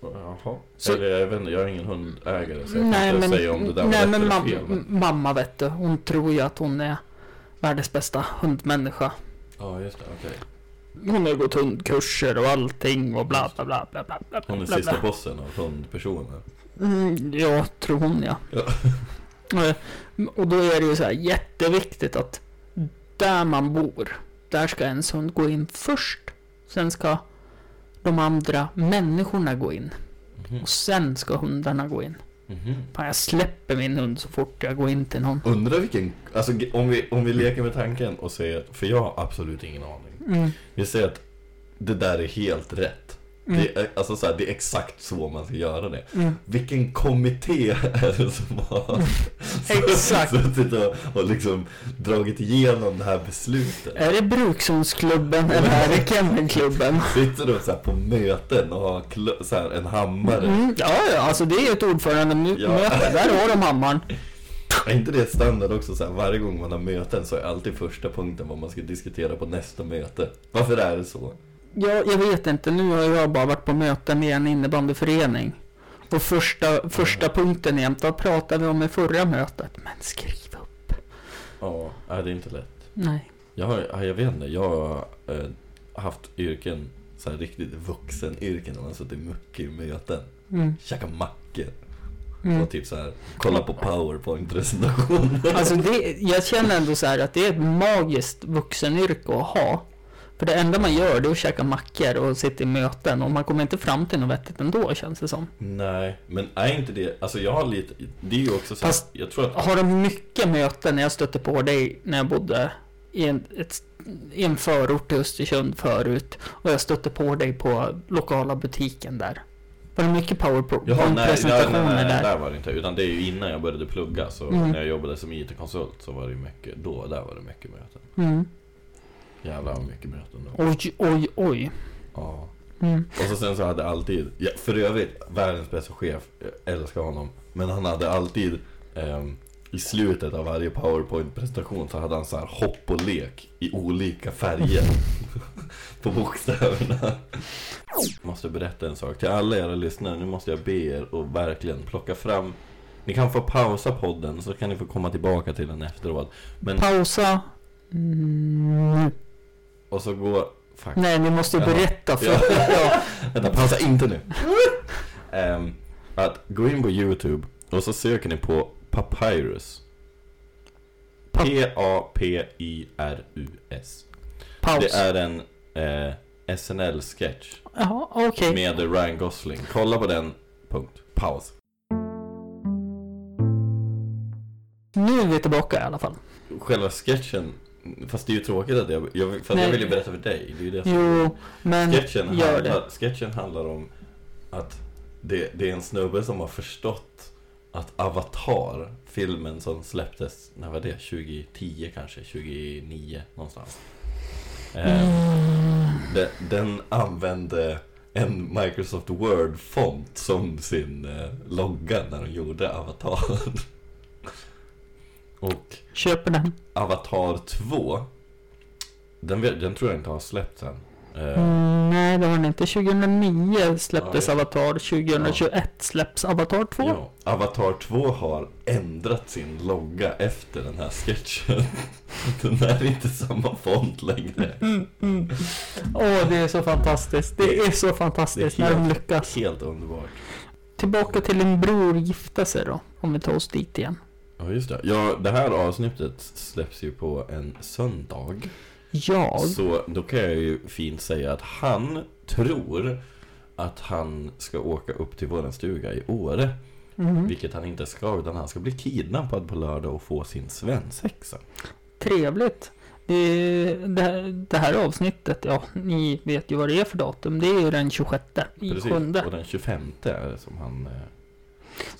Jaha. Så- Eller jag vet inte, jag är ingen hundägare så jag kan Nej inte men, säga om det där var nej, rätt men mam- fel. Men... mamma vet du, hon tror ju att hon är världens bästa hundmänniska. Ja, just det. Okej. Hon har gått hundkurser och allting och bla bla bla bla bla bla Hon är bla, sista bla. bossen av hundpersoner. Mm, ja, tror hon ja. Ja. [laughs] Eh, Och då är det ju så här jätteviktigt att där man bor, där ska ens hund gå in först. Sen ska de andra människorna gå in. Mhm. Och sen ska hundarna gå in. Fan, jag släpper min hund så fort jag går in till någon. Undrar vilken, alltså om vi, om vi leker med tanken och säger, för jag har absolut ingen aning. Mm. Vi säger att det där är helt rätt. Mm. Det, är, alltså så här, det är exakt så man ska göra det. Mm. Vilken kommitté [laughs] är det som har [laughs] Exakt. suttit och, och liksom dragit igenom det här beslutet? Är det Brukshundsklubben [laughs] eller är det Kennelklubben? Sitter de så på möten och har så här en hammare? Mm, ja, ja, alltså det är ett ordförandemöte. Ja. Där har de hammaren. Är inte det standard också så här, varje gång man har möten så är alltid första punkten vad man ska diskutera på nästa möte? Varför är det så? Ja, jag vet inte. Nu har jag bara varit på möten med en innebandyförening. Och första, första punkten jämt, vad pratade vi om i förra mötet? Men skriv upp. Ja, är det inte lätt? Nej. Jag har, ja, jag vet inte, jag har eh, haft yrken, så här riktigt vuxenyrken när man suttit mycket i möten. Mm. Käka mackor Mm. och typ så här kolla på powerpoint-presentationer. Alltså det, jag känner ändå så här att det är ett magiskt vuxenyrke att ha. För det enda man gör det är att käka mackor och sitta i möten och man kommer inte fram till något vettigt ändå känns det som. Nej, men är inte det, alltså jag har lite, det är ju också så Fast- jag tror att, Har du mycket möten när jag stötte på dig när jag bodde i en, ett, i en förort till Östersund förut och jag stötte på dig på lokala butiken där. Var det mycket Jaha, nej, nej, nej, powerpoint-presentationer nej, där? där var det inte, utan det är ju innan jag började plugga, så Mm. när jag jobbade som IT-konsult så var det mycket, då, där var det mycket möten. Mm. Jävlar vad mycket möten då. Oj, oj, oj. Ja. Mm. Och så sen så hade alltid, ja, för övrigt, världens bästa chef, jag älskar honom. Men han hade alltid, ehm, i slutet av varje powerpoint-presentation så hade han så här hopp och lek i olika färger. [laughs] på bokstäverna. Måste berätta en sak till alla era lyssnare, nu måste jag be er att verkligen plocka fram Ni kan få pausa podden så kan ni få komma tillbaka till den efteråt. Men, Pausa. Mm. Och så gå... Fuck. Nej, ni måste ju berätta för... Ja. [laughs] Ja. Vänta, pausa inte nu. Ehm, att gå in på YouTube och så söker ni på Papyrus. Pa- P-A-P-Y-R-U-S. Paus. Det är en eh, SNL-sketch Jaha, okej. med Ryan Gosling. Kolla på den. Punkt. Paus. Nu är vi tillbaka i alla fall. Själva sketchen, fast det är ju tråkigt att jag, jag, för att jag vill ju berätta för dig. Det är ju det som Jo, men Sketchen handlar, det. sketchen handlar om att det, det är en snubbe som har förstått att Avatar, filmen som släpptes, när var det? 2010 kanske? 2009 någonstans. Eh, Mm. den, den använde en Microsoft Word-font som sin eh, logga när de gjorde Avatar. [laughs] Och Köper den. Avatar 2, den, den tror jag inte har släppts än. Eh, Mm, nej, det var den inte. 2009 släpptes Ja, Avatar. 2021 släpps Avatar 2. Ja, Avatar 2 har ändrat sin logga efter den här sketchen. [laughs] Den är inte samma font längre. Mm, mm. Åh, det är så fantastiskt. Det är så fantastiskt Det är när de helt- lyckas. Helt underbart. Tillbaka till din bror gifta sig då. Om vi tar oss dit igen. Ja, just det. Ja, det här avsnittet släpps ju på en söndag. Jag? Så då kan jag ju fint säga att han tror att han ska åka upp till våran stuga i Åre. Mhm. Vilket han inte ska, utan han ska bli kidnappad på lördag och få sin svensexa. Trevligt. Det, det, här, det här avsnittet, ja, ni vet ju vad det är för datum. Det är ju den 26 i Precis. sjunde. Och den 25 är det som han...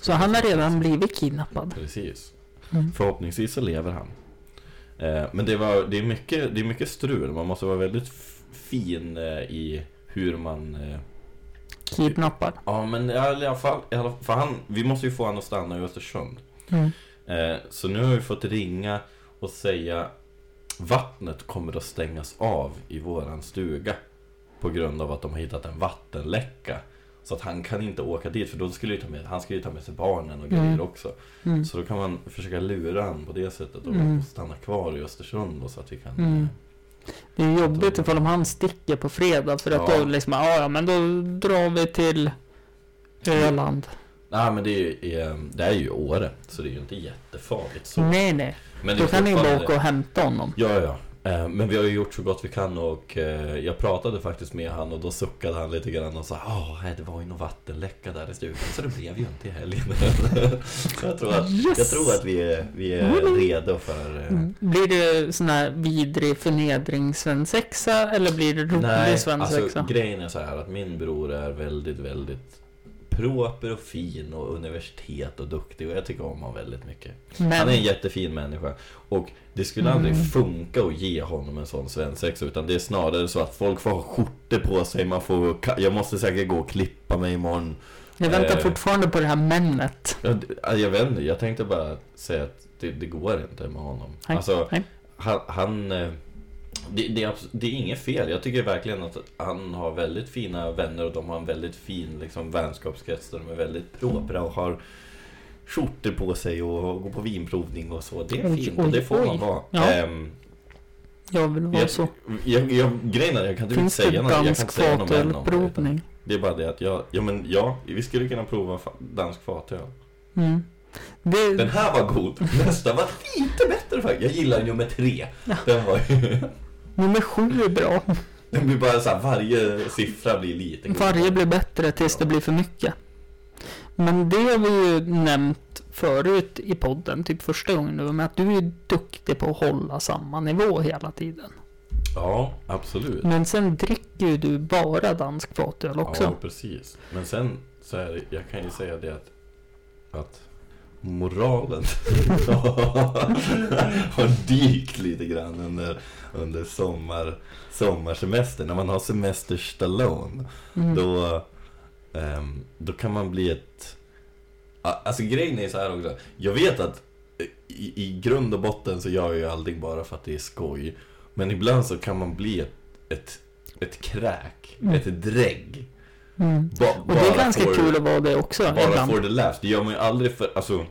Så han har redan blivit kidnappad. Precis. Mm. Förhoppningsvis så lever han. Eh, Men det, var, det, är mycket, det är mycket strul. Man måste vara väldigt fin eh, i hur man... eh, Kidnappad. Ja men i alla fall, i alla, för han, vi måste ju få honom att stanna i Östersund. Mm. Eh, Så nu har vi fått ringa och säga Vattnet kommer att stängas av i våran stuga. På grund av att de har hittat en vattenläcka. Så att han kan inte åka dit för då skulle ju ta med, han ska ju ta med sig barnen och grejer Mm. också. Mm. Så då kan man försöka lura han på det sättet och Mm. stanna kvar i Östersund då, så att vi kan... Mm. Det är jobbigt ifall om han sticker på fredag för att Ja. då liksom, ja men då drar vi till Öland. Nej men det är, ju, eh, det är ju Åre, så det är ju inte jättefarligt så. Nej nej, Men då kan ni ju bara åka och hämta honom. Ja, ja. Eh, Men vi har ju gjort så gott vi kan och eh, jag pratade faktiskt med han och då suckade han lite grann och sa Ja, det var ju någon vattenläcka där i stugan så det blev ju inte i helgen. [laughs] så jag tror att, Yes! jag tror att vi är, vi är redo för... eh, Mm. Blir det sån här vidrig förnedringssvensexa eller blir det rolig Nej, svensexa? alltså grejen är så här att min bror är väldigt, väldigt proper och fin och universitet och duktig och jag tycker om honom väldigt mycket. men, Han är en jättefin människa och det skulle aldrig Mm. funka att ge honom en sån svensexa utan det är snarare så att folk får ha skjortor på sig, man får, jag måste säkert gå och klippa mig imorgon. jag väntar eh, fortfarande på det här männet. Jag, jag vet inte, jag tänkte bara säga att det, det går inte med honom. Nej, Alltså, nej. han, han eh, det, det, det är inget fel. Jag tycker verkligen att han har väldigt fina vänner och de har en väldigt fin liksom, vänskapskrets. De är väldigt propra och har skjortor på sig och går på vinprovning och så. Det är fint och det får man vara. Ja. Ehm, Jag vill vara jag, så. jag, jag, grejen är, jag kan inte Finns det säga något. Jag kan inte säga något? Det är bara det att jag, ja men ja, vi skulle kunna prova dansk fatöl. Mm. Den Det, här var god. Nästa var lite bättre faktiskt. Jag gillar nummer tre. Den var. Nummer sju är bra. Den blir bara så här, varje siffra blir lite godare. Varje blir bättre tills det blir för mycket. Men det har vi ju nämnt förut i podden, typ första gången nu, med att du är duktig på att hålla samma nivå hela tiden. Ja, absolut. Men sen dricker ju du bara dansk fatöl också. Ja, precis. Men sen så är det, jag kan ju säga det att, att moralen [laughs] har dykt lite grann under, under sommar, sommarsemester. När man har semester stallone, Mm. då, ehm, då kan man bli ett... Alltså grejen är så här också. Jag vet att i, i grund och botten så gör jag ju allting bara för att det är skoj. Men ibland så kan man bli ett, ett, ett kräk, Mm. ett drägg. Mm. Ba, Och det är ganska för- kul att vara det också Bara ibland. for the laughs. Det gör man ju aldrig för, alltså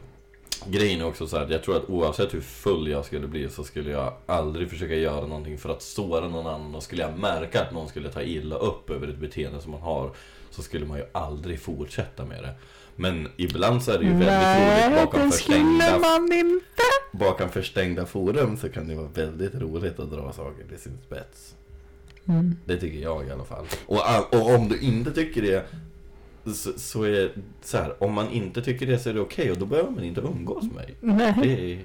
Grejen är också så här, jag tror att oavsett hur full jag skulle bli så skulle jag aldrig försöka göra någonting för att såra någon annan. Och skulle jag märka att någon skulle ta illa upp över ett beteende som man har så skulle man ju aldrig fortsätta med det. Men ibland så är det ju väldigt Nej, roligt bakom förstängda, man inte. bakom förstängda forum så kan det vara väldigt roligt att dra saker till sin spets. Mm. Det tycker jag i alla fall. Och, och om du inte tycker det så, så är så här, om man inte tycker det så är det okej och då behöver man inte umgås med mig. Nej. Det är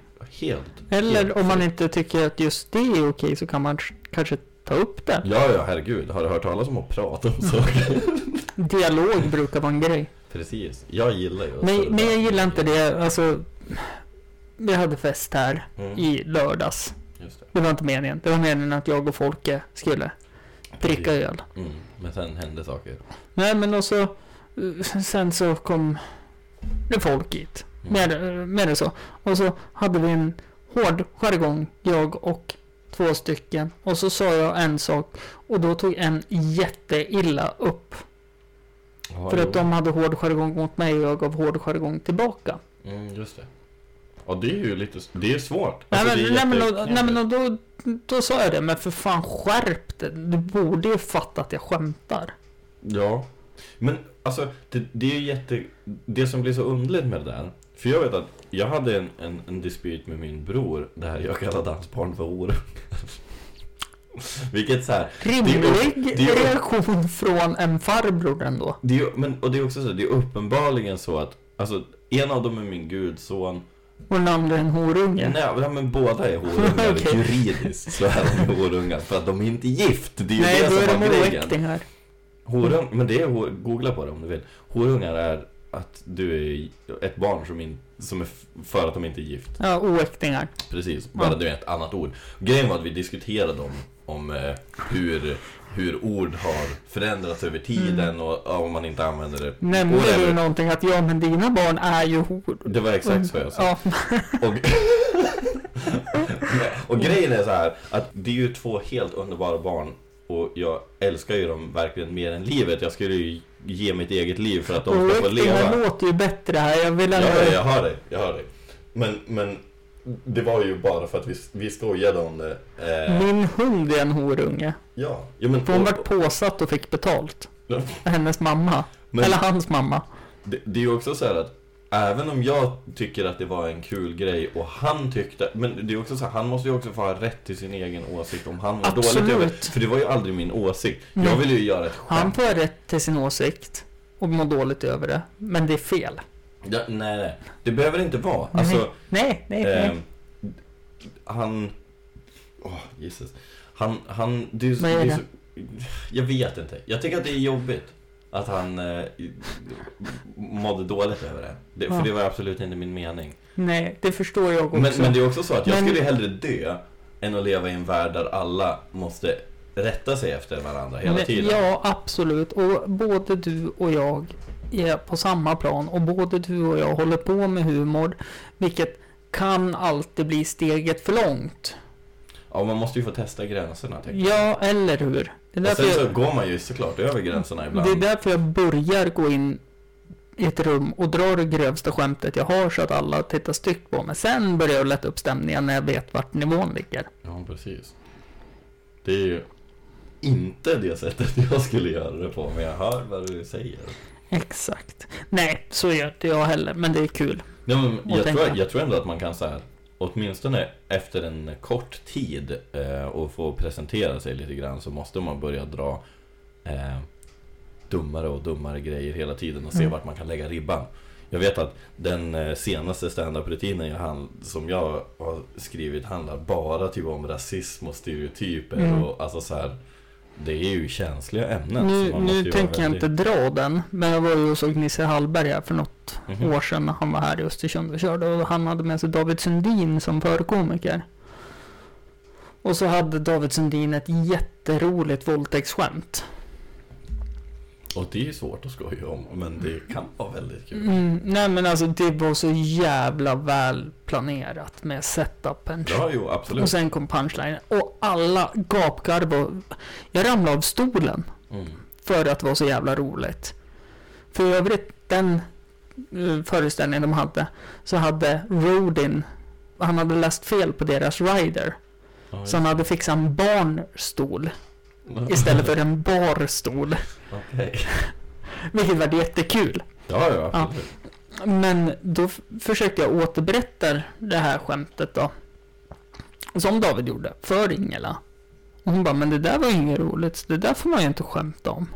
helt... Eller helt om man inte tycker att just det är okej så kan man kanske ta upp det. Ja, ja, herregud. Har du hört talas om att prata om saker? [laughs] Dialog brukar vara en grej. Precis. Jag gillar ju Men, men jag gillar inte det, alltså. Vi hade fest här Mm, i lördags. det. Det var inte meningen. Det var meningen att jag och Folke skulle dricka öl. Mm, men sen hände saker. Nej men och så sen så kom det folk hit. Mm. Mer, mer så. Och så hade vi en hård jargong, jag och två stycken. Och så sa jag en sak och då tog en jätteilla upp. Ja, För jo. att de hade hård jargong mot mig och jag gav hård jargong tillbaka. Mm, just det. Ja, det är ju lite... Det är svårt. Nej Alltså, men, det är nej, men, och, jätteknepigt. nej, men då, då sa jag det, men för fan skärp dig. Du borde ju fatta att jag skämtar. Ja. Men alltså, det, det är ju jätte... Det som blir så underligt med det där. För jag vet att jag hade en, en, en dispyt med min bror där jag kallade hans barn för horungar. [laughs] Vilket så här, Rimlig det är ju- reaktion från en farbror ändå. det är, men, och det är också så, det är uppenbarligen så att Alltså, en av dem är min gudson. Och den andra en horunge. Nej, men båda är horungar. [laughs] Okej. Juridiskt så är de horungar. För att de är inte gift. Det är ju Nej, det då är som de oäktingar. Horung, men det är, googla på det om du vill. Horungar är att du är ett barn som, in, som är för att de inte är gift. Ja, oäktingar. Precis, bara Ja. det är ett annat ord. Grejen var att vi diskuterade om, om eh, hur, hur ord har förändrats över tiden och ja, om man inte använder det. Nämnde du någonting att ja, men dina barn är ju hor... Det var exakt så jag sa. Ja, Och, [laughs] [laughs] och grejen är så här att det är ju två helt underbara barn och jag älskar ju dem verkligen mer än livet. Jag skulle ju ge mitt eget liv för att de ska få leva. låter ju bättre här. Jag vill ändå... ja, jag hör dig, jag hör dig. Men, men det var ju bara för att vi, vi skojade om det. Eh, Min hund är en horunge. ja, ja, men, För hon och- vart påsatt och fick betalt. Hennes mamma. men Eller hans mamma. det, det är ju också så här att Även om jag tycker att det var en kul grej och han tyckte, men det är också så här, han måste ju också få ha rätt till sin egen åsikt om han mår Absolut. dåligt över För det var ju aldrig min åsikt. Jag Nej. ville ju göra ett Han skämt. får ha rätt till sin åsikt. Och må dåligt över det. Men det är fel. Ja, nej, nej. Det behöver inte vara. Alltså, Nej, nej, nej. ehm, han... Åh, Jesus. Han, han... Det är, Vad är det är det? så, jag vet inte. Jag tycker att det är jobbigt. Att han eh, mådde dåligt över det. det Ja. För det var absolut inte min mening. Nej, det förstår jag också. Men, men det är också så att jag Men- skulle hellre dö än att leva i en värld där alla måste rätta sig efter varandra hela Men- tiden. Ja, absolut. Och både du och jag är på samma plan. Och både du och jag håller på med humor. Vilket kan alltid bli steget för långt. Ja, man måste ju få testa gränserna. Ja, eller hur? Och sen så jag, går man ju såklart över gränserna ibland. det är därför jag börjar gå in i ett rum och drar det grövsta skämtet jag har så att alla tittar styggt på mig. Sen börjar jag lätta upp stämningen när jag vet vart nivån ligger. Ja, precis. Det är ju inte det sättet jag skulle göra det på, men jag hör vad du säger. Exakt. Nej, så gör inte jag heller, men det är kul. Ja, men jag, tror, jag tror ändå att man kan så här, åtminstone efter en kort tid eh, och få presentera sig lite grann så måste man börja dra eh, dummare och dummare grejer hela tiden och se Mm. vart man kan lägga ribban. Jag vet att den eh, senaste stand-up-rutinen jag som jag har skrivit handlar bara typ om rasism och stereotyper Mm. och alltså så här. Det är ju känsliga ämnen. Nu, nu tänker jag väldigt- inte dra den, men jag var ju och såg Nisse Hallberg här för något Mhm. år sedan när han var här i Östersund och körde och han hade med sig David Sundin som förkomiker. Och så hade David Sundin ett jätteroligt våldtäktsskämt. Och det är ju svårt att skoja om, men det kan vara väldigt kul. Mm, nej men alltså det var så jävla väl planerat med setupen. Ja, jo, absolut. Och sen kom punchline och alla gapgarv och jag ramlade av stolen Mm. för att det var så jävla roligt. För övrigt, den eh, föreställning de hade så hade Rodin, han hade läst fel på deras rider. Ja, Så han hade fixat en barnstol. [laughs] istället för en barstol. Okej. [laughs] Vilket var jättekul. Ja, ja, absolut. Men då försökte jag återberätta det här skämtet då. Som David gjorde, för Ingela. Och hon bara, men det där var inget roligt, det där får man ju inte skämta om.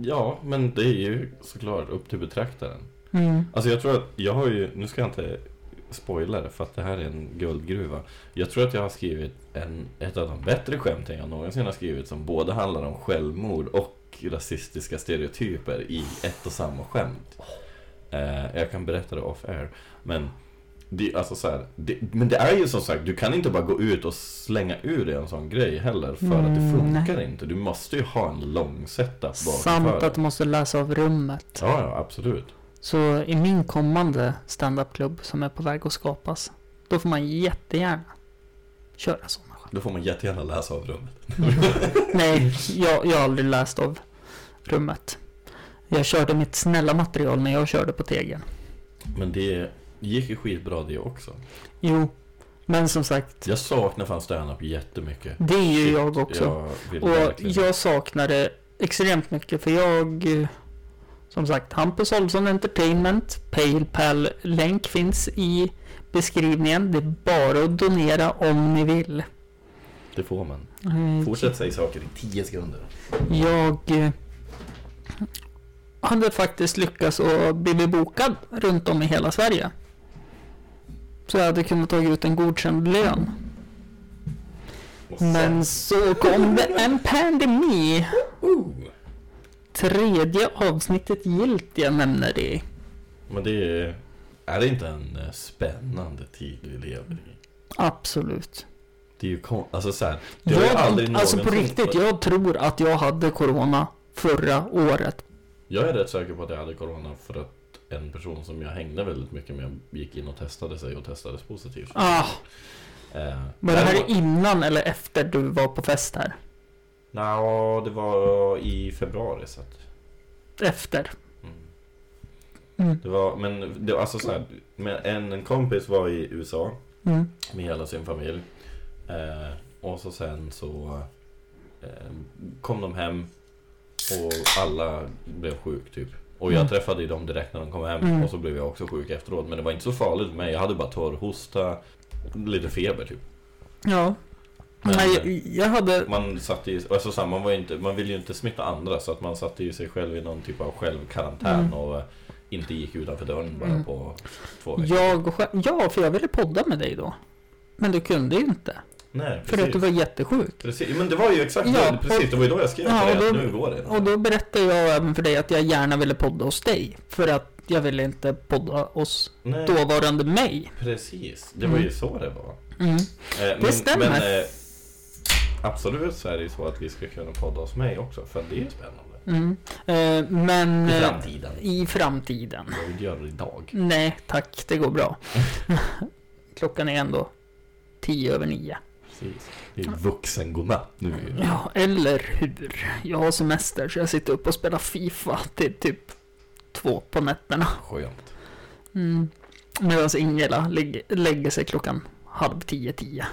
Ja, men det är ju såklart upp till betraktaren. Mm. Alltså jag tror att jag har ju, nu ska jag inte spoila det för att det här är en guldgruva. Jag tror att jag har skrivit en, ett av de bättre skämten jag någonsin har skrivit som både handlar om självmord och rasistiska stereotyper i ett och samma skämt. Eh, jag kan berätta det off air. Men det, alltså så här, det, men det är ju som sagt, du kan inte bara gå ut och slänga ur dig en sån grej heller för att det Mm, funkar inte. Du måste ju ha en lång setup Samt att du måste läsa av rummet. Ja, ja, absolut. Så i min kommande standup-klubb som är på väg att skapas, då får man jättegärna köra sådana skämt. Då får man jättegärna läsa av rummet. [laughs] Nej, jag, jag har aldrig läst av rummet. Jag körde mitt snälla material när jag körde på tegen. Men det gick ju skitbra det också. Jo, men som sagt, Jag saknar fan standup jättemycket. det är ju Shit, jag också. Jag Och verkligen- jag saknar det extremt mycket för jag, som sagt, Hampus Olsson Entertainment, Paypal-länk finns i beskrivningen. Det är bara att donera om ni vill. Det får man. Eh, Fortsätt säga saker i 10 sekunder. Jag eh, hade faktiskt lyckats att bli bokad runt om i hela Sverige. Så jag hade kunnat ta ut en godkänd lön. Men så kom det en pandemi. Tredje avsnittet gilt jag nämner det. Men det är... Är det inte en eh, spännande tid vi lever i? Absolut. Det är ju kon... Alltså så här, det har ju Jag, aldrig alltså på riktigt, jag tror att jag hade corona förra året. Jag är rätt säker på att jag hade corona för att en person som jag hängde väldigt mycket med gick in och testade sig och testades positivt. Ah, Eh, var det här däremot- innan eller efter du var på fest här? Nja, det var i februari så att... Efter. Mm. Mm. Det var, men det var alltså så här, en, en kompis var i USA Mm. med hela sin familj. Eh, och så sen så eh, kom de hem och alla blev sjuk typ. Och jag Mm. träffade ju dem direkt när de kom hem Mm. och så blev jag också sjuk efteråt. Men det var inte så farligt för mig. Jag hade bara torr hosta, lite feber typ. Ja. Men- Nej, jag, hade... Man satte ju, alltså så här, man, var inte, man ville ju inte smitta andra så att man satte ju sig själv i någon typ av självkarantän Mm. och inte gick utanför dörren bara Mm. på två veckor. Jag ja, för jag ville podda med dig då. Men du kunde ju inte. Nej, För att du var jättesjuk. Precis, men det var ju exakt Ja, det, precis, och- det var ju då jag skrev Ja, till dig att nu går det. Och då berättade jag även för dig att jag gärna ville podda hos dig. För att jag ville inte podda hos Nej, dåvarande mig. precis, det var ju Mm. så det var. Mm. Eh, men, stämmer. Men, eh, absolut så är det ju så att vi ska kunna podda hos mig också, för det är ju spännande. Mm. Eh, men... I eh, framtiden. I framtiden. Jag vill göra det idag. Nej, tack. Det går bra. [laughs] Klockan är ändå tio över nio. Precis. Det är vuxen godnatt nu. Ja, eller hur? Jag har semester så jag sitter upp och spelar FIFA till typ två på nätterna. Skönt. Mm. Medan Ingela lägger, lägger sig klockan halv tio, tio.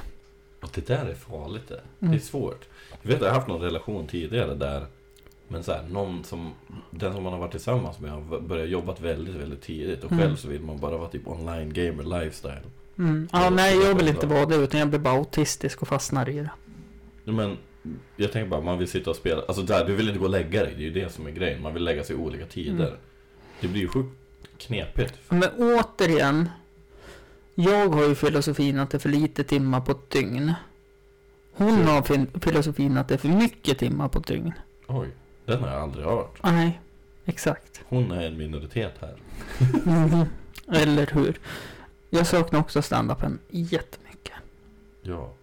Och det där är farligt det. Det Mm. är svårt. Jag vet att jag har haft någon relation tidigare där men så här, någon som, den som man har varit tillsammans med har börjat jobbat väldigt, väldigt tidigt och Mm. själv så vill man bara vara typ online gamer lifestyle. Mm. Ja, Det nej, jag vill inte vara det utan jag blir bara autistisk och fastnar i det. Men jag tänker bara, man vill sitta och spela, alltså där, du vill inte gå och lägga dig, det är ju det som är grejen. Man vill lägga sig i olika tider. Mm. Det blir ju sjukt knepigt. Men återigen. Jag har ju filosofin att det är för lite timmar på ett dygn. Hon har fin- filosofin att det är för mycket timmar på ett dygn. Oj, den har jag aldrig hört. Nej, exakt. Hon är en minoritet här. [laughs] Eller hur? Jag saknar också standupen jättemycket. Ja.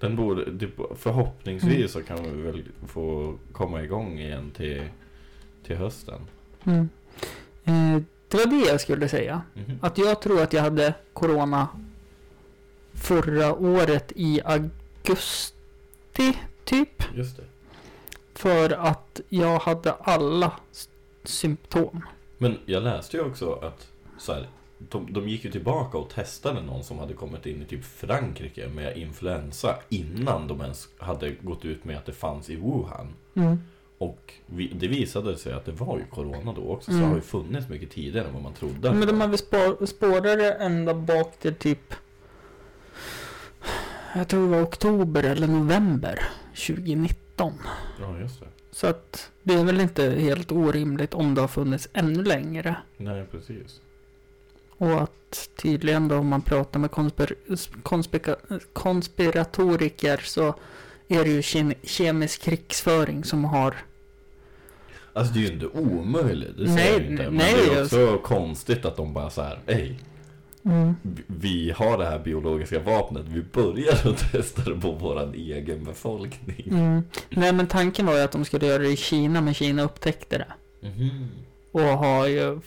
Den borde, förhoppningsvis Mm. så kan vi väl få komma igång igen till, till hösten. Mm. Eh, det var det jag skulle säga. Mhm. Att jag tror att jag hade corona förra året i augusti, typ. Just det. För att jag hade alla symptom. Men jag läste ju också att så här, de, de gick ju tillbaka och testade någon som hade kommit in i typ Frankrike med influensa innan de ens hade gått ut med att det fanns i Wuhan. Mm. Och vi, det visade sig att det var ju Corona då också, så Mm. det har ju funnits mycket tidigare än vad man trodde. Men de har väl spå- spårat det ända bak till typ... Jag tror det var oktober eller november 2019. Ja, just det. Så att det är väl inte helt orimligt om det har funnits ännu längre. Nej, precis. Och att tydligen då om man pratar med konspir konspika- konspiratoriker så är det ju ke kemisk krigsföring som har... Alltså det är ju inte omöjligt, det Nej, säger jag inte. Men nej, det är också konstigt att de bara så här, hej, vi- vi har det här biologiska vapnet, vi börjar att testa det på våran egen befolkning. Mm. Nej men tanken var ju att de skulle göra det i Kina men Kina upptäckte det. Mhm. Och har ju...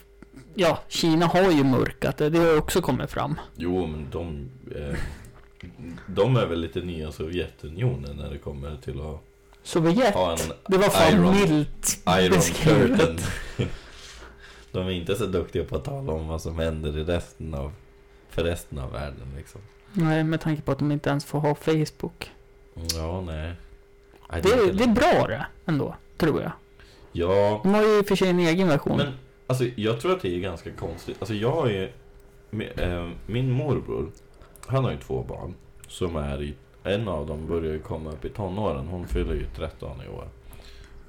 Ja, Kina har ju mörkat det. Det har också kommit fram. Jo, men de, eh, de är väl lite nya Sovjetunionen när det kommer till att Sovjet. ha en Det var fan Iron- milt Iron beskrivet. Curtain. [laughs] De är inte så duktiga på att tala om vad som händer i resten av, för resten av världen liksom. Nej, med tanke på att de inte ens får ha Facebook. Ja, nej. Det, är det är bra det ändå, tror jag. Ja, De har ju i och för sig en egen version. men alltså jag tror att det är ganska konstigt. Alltså jag har mi- eh, min morbror, han har ju två barn. Som är i, en av dem börjar ju komma upp i tonåren. Hon fyller ju 13 i år.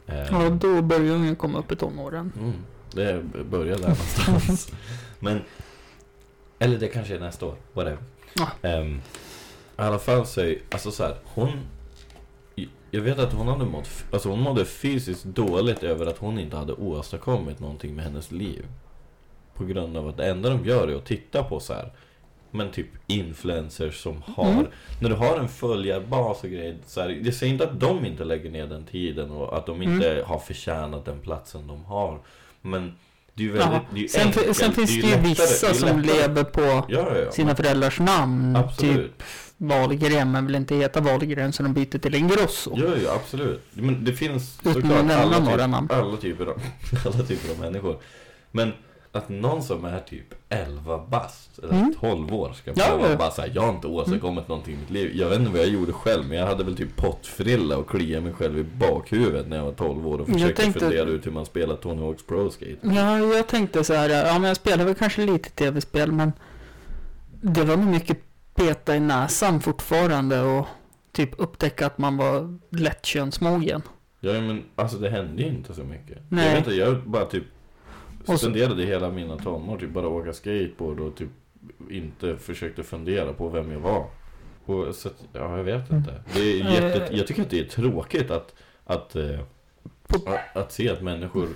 Eh, Ja, då börjar ungen komma upp i tonåren. Mm, det börjar där någonstans. [laughs] Men, eller det kanske är nästa år, whatever. Ja. Ehm, I alla fall så alltså så här, hon jag vet att hon hade mått, alltså hon mådde fysiskt dåligt över att hon inte hade åstadkommit någonting med hennes liv. På grund av att det enda de gör är att titta på så här. Men typ influencers som har, Mm. när du har en följarbas och grejer. Så här, jag säger inte att de inte lägger ner den tiden och att de inte har förtjänat den platsen de har. Men det är ju väldigt, Ja. det är ju Sen, enkelt, sen finns det ju lättare- vissa det som lever på Ja, ja, ja. sina föräldrars namn. Absolut. Typ Wahlgren, men vill inte heta Wahlgren så de byter till Ingrosso. Jo, jo, absolut. Men det finns såklart alla, typ, alla, typer av, [laughs] alla typer av människor. Men att någon som är typ 11 bast, eller Mm. 12 år, ska behöva ja. bara säga jag har inte åstadkommit någonting i mitt liv. Jag vet inte vad jag gjorde själv, men jag hade väl typ pottfrilla och kliade mig själv i bakhuvudet när jag var 12 år och Jag försökte tänkte- fundera ut hur man spelar Tony Hawk's Pro Skate. Ja, jag tänkte så här, ja men jag spelar väl kanske lite tv-spel men det var nog mycket peta i näsan fortfarande och typ upptäcka att man var lätt könsmogen. Ja, men alltså det hände ju inte så mycket. Nej. Jag vet inte, jag bara typ spenderade hela mina tonår typ bara åka skateboard och typ inte försökte fundera på vem jag var. Och så att, ja, jag vet inte. Det är Eh. jätte, jag tycker att det är tråkigt att, att, eh, att, att se att människor,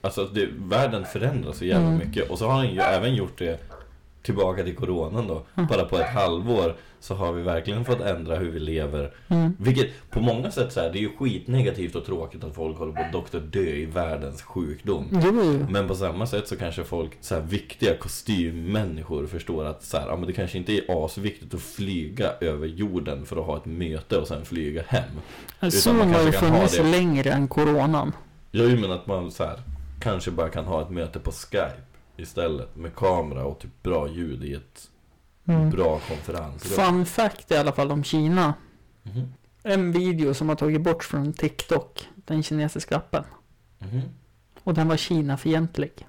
alltså att det, världen förändras så jävla Mm. mycket. Och så har han ju även gjort det tillbaka till coronan då. Mm. Bara på ett halvår så har vi verkligen fått ändra hur vi lever. Mm. Vilket på många sätt så här, det är ju skitnegativt och tråkigt att folk håller på att doktor dö i världens sjukdom. Jo, Men på samma sätt så kanske folk, så här, viktiga kostymmänniskor förstår att så här, ja, men det kanske inte är asviktigt att flyga över jorden för att ha ett möte och sen flyga hem. Zoom man har ju funnits längre än coronan. Jag ju menar att man så här, kanske bara kan ha ett möte på Skype istället med kamera och typ bra ljud i ett Mm. bra konferensrum. Fun fact i alla fall om Kina. Mhm. En video som har tagit bort från TikTok, den kinesiska appen. Mhm. Och den var Kina-fientlig.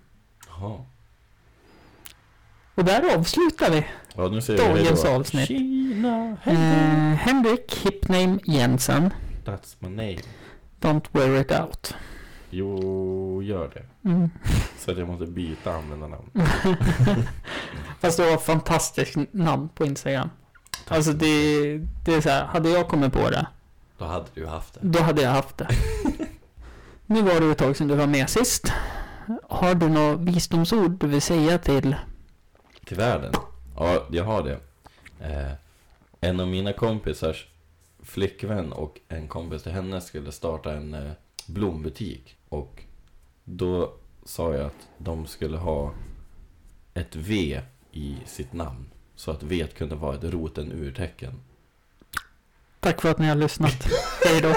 Och där avslutar vi. Ja, nu säger vi Dagens då. avsnitt. Kina, Eh, Henrik Hipname Jensen. That's my name. Don't wear it out. Jo, gör det. Mm. Så att jag måste byta användarnamn. [laughs] Fast var ett fantastiskt namn på Instagram. Alltså det, det är så här, hade jag kommit på det, Då hade du haft det. då hade jag haft det. [laughs] nu var det ett tag sedan du var med sist. Har du något visdomsord du vill säga till? Till världen? Ja, jag har det. Eh, en av mina kompisars flickvän och en kompis till henne skulle starta en eh, blombutik. Och då sa jag att de skulle ha ett V i sitt namn. Så att V kunde vara ett roten urtecken. Tack för att ni har lyssnat. [laughs] Hej då.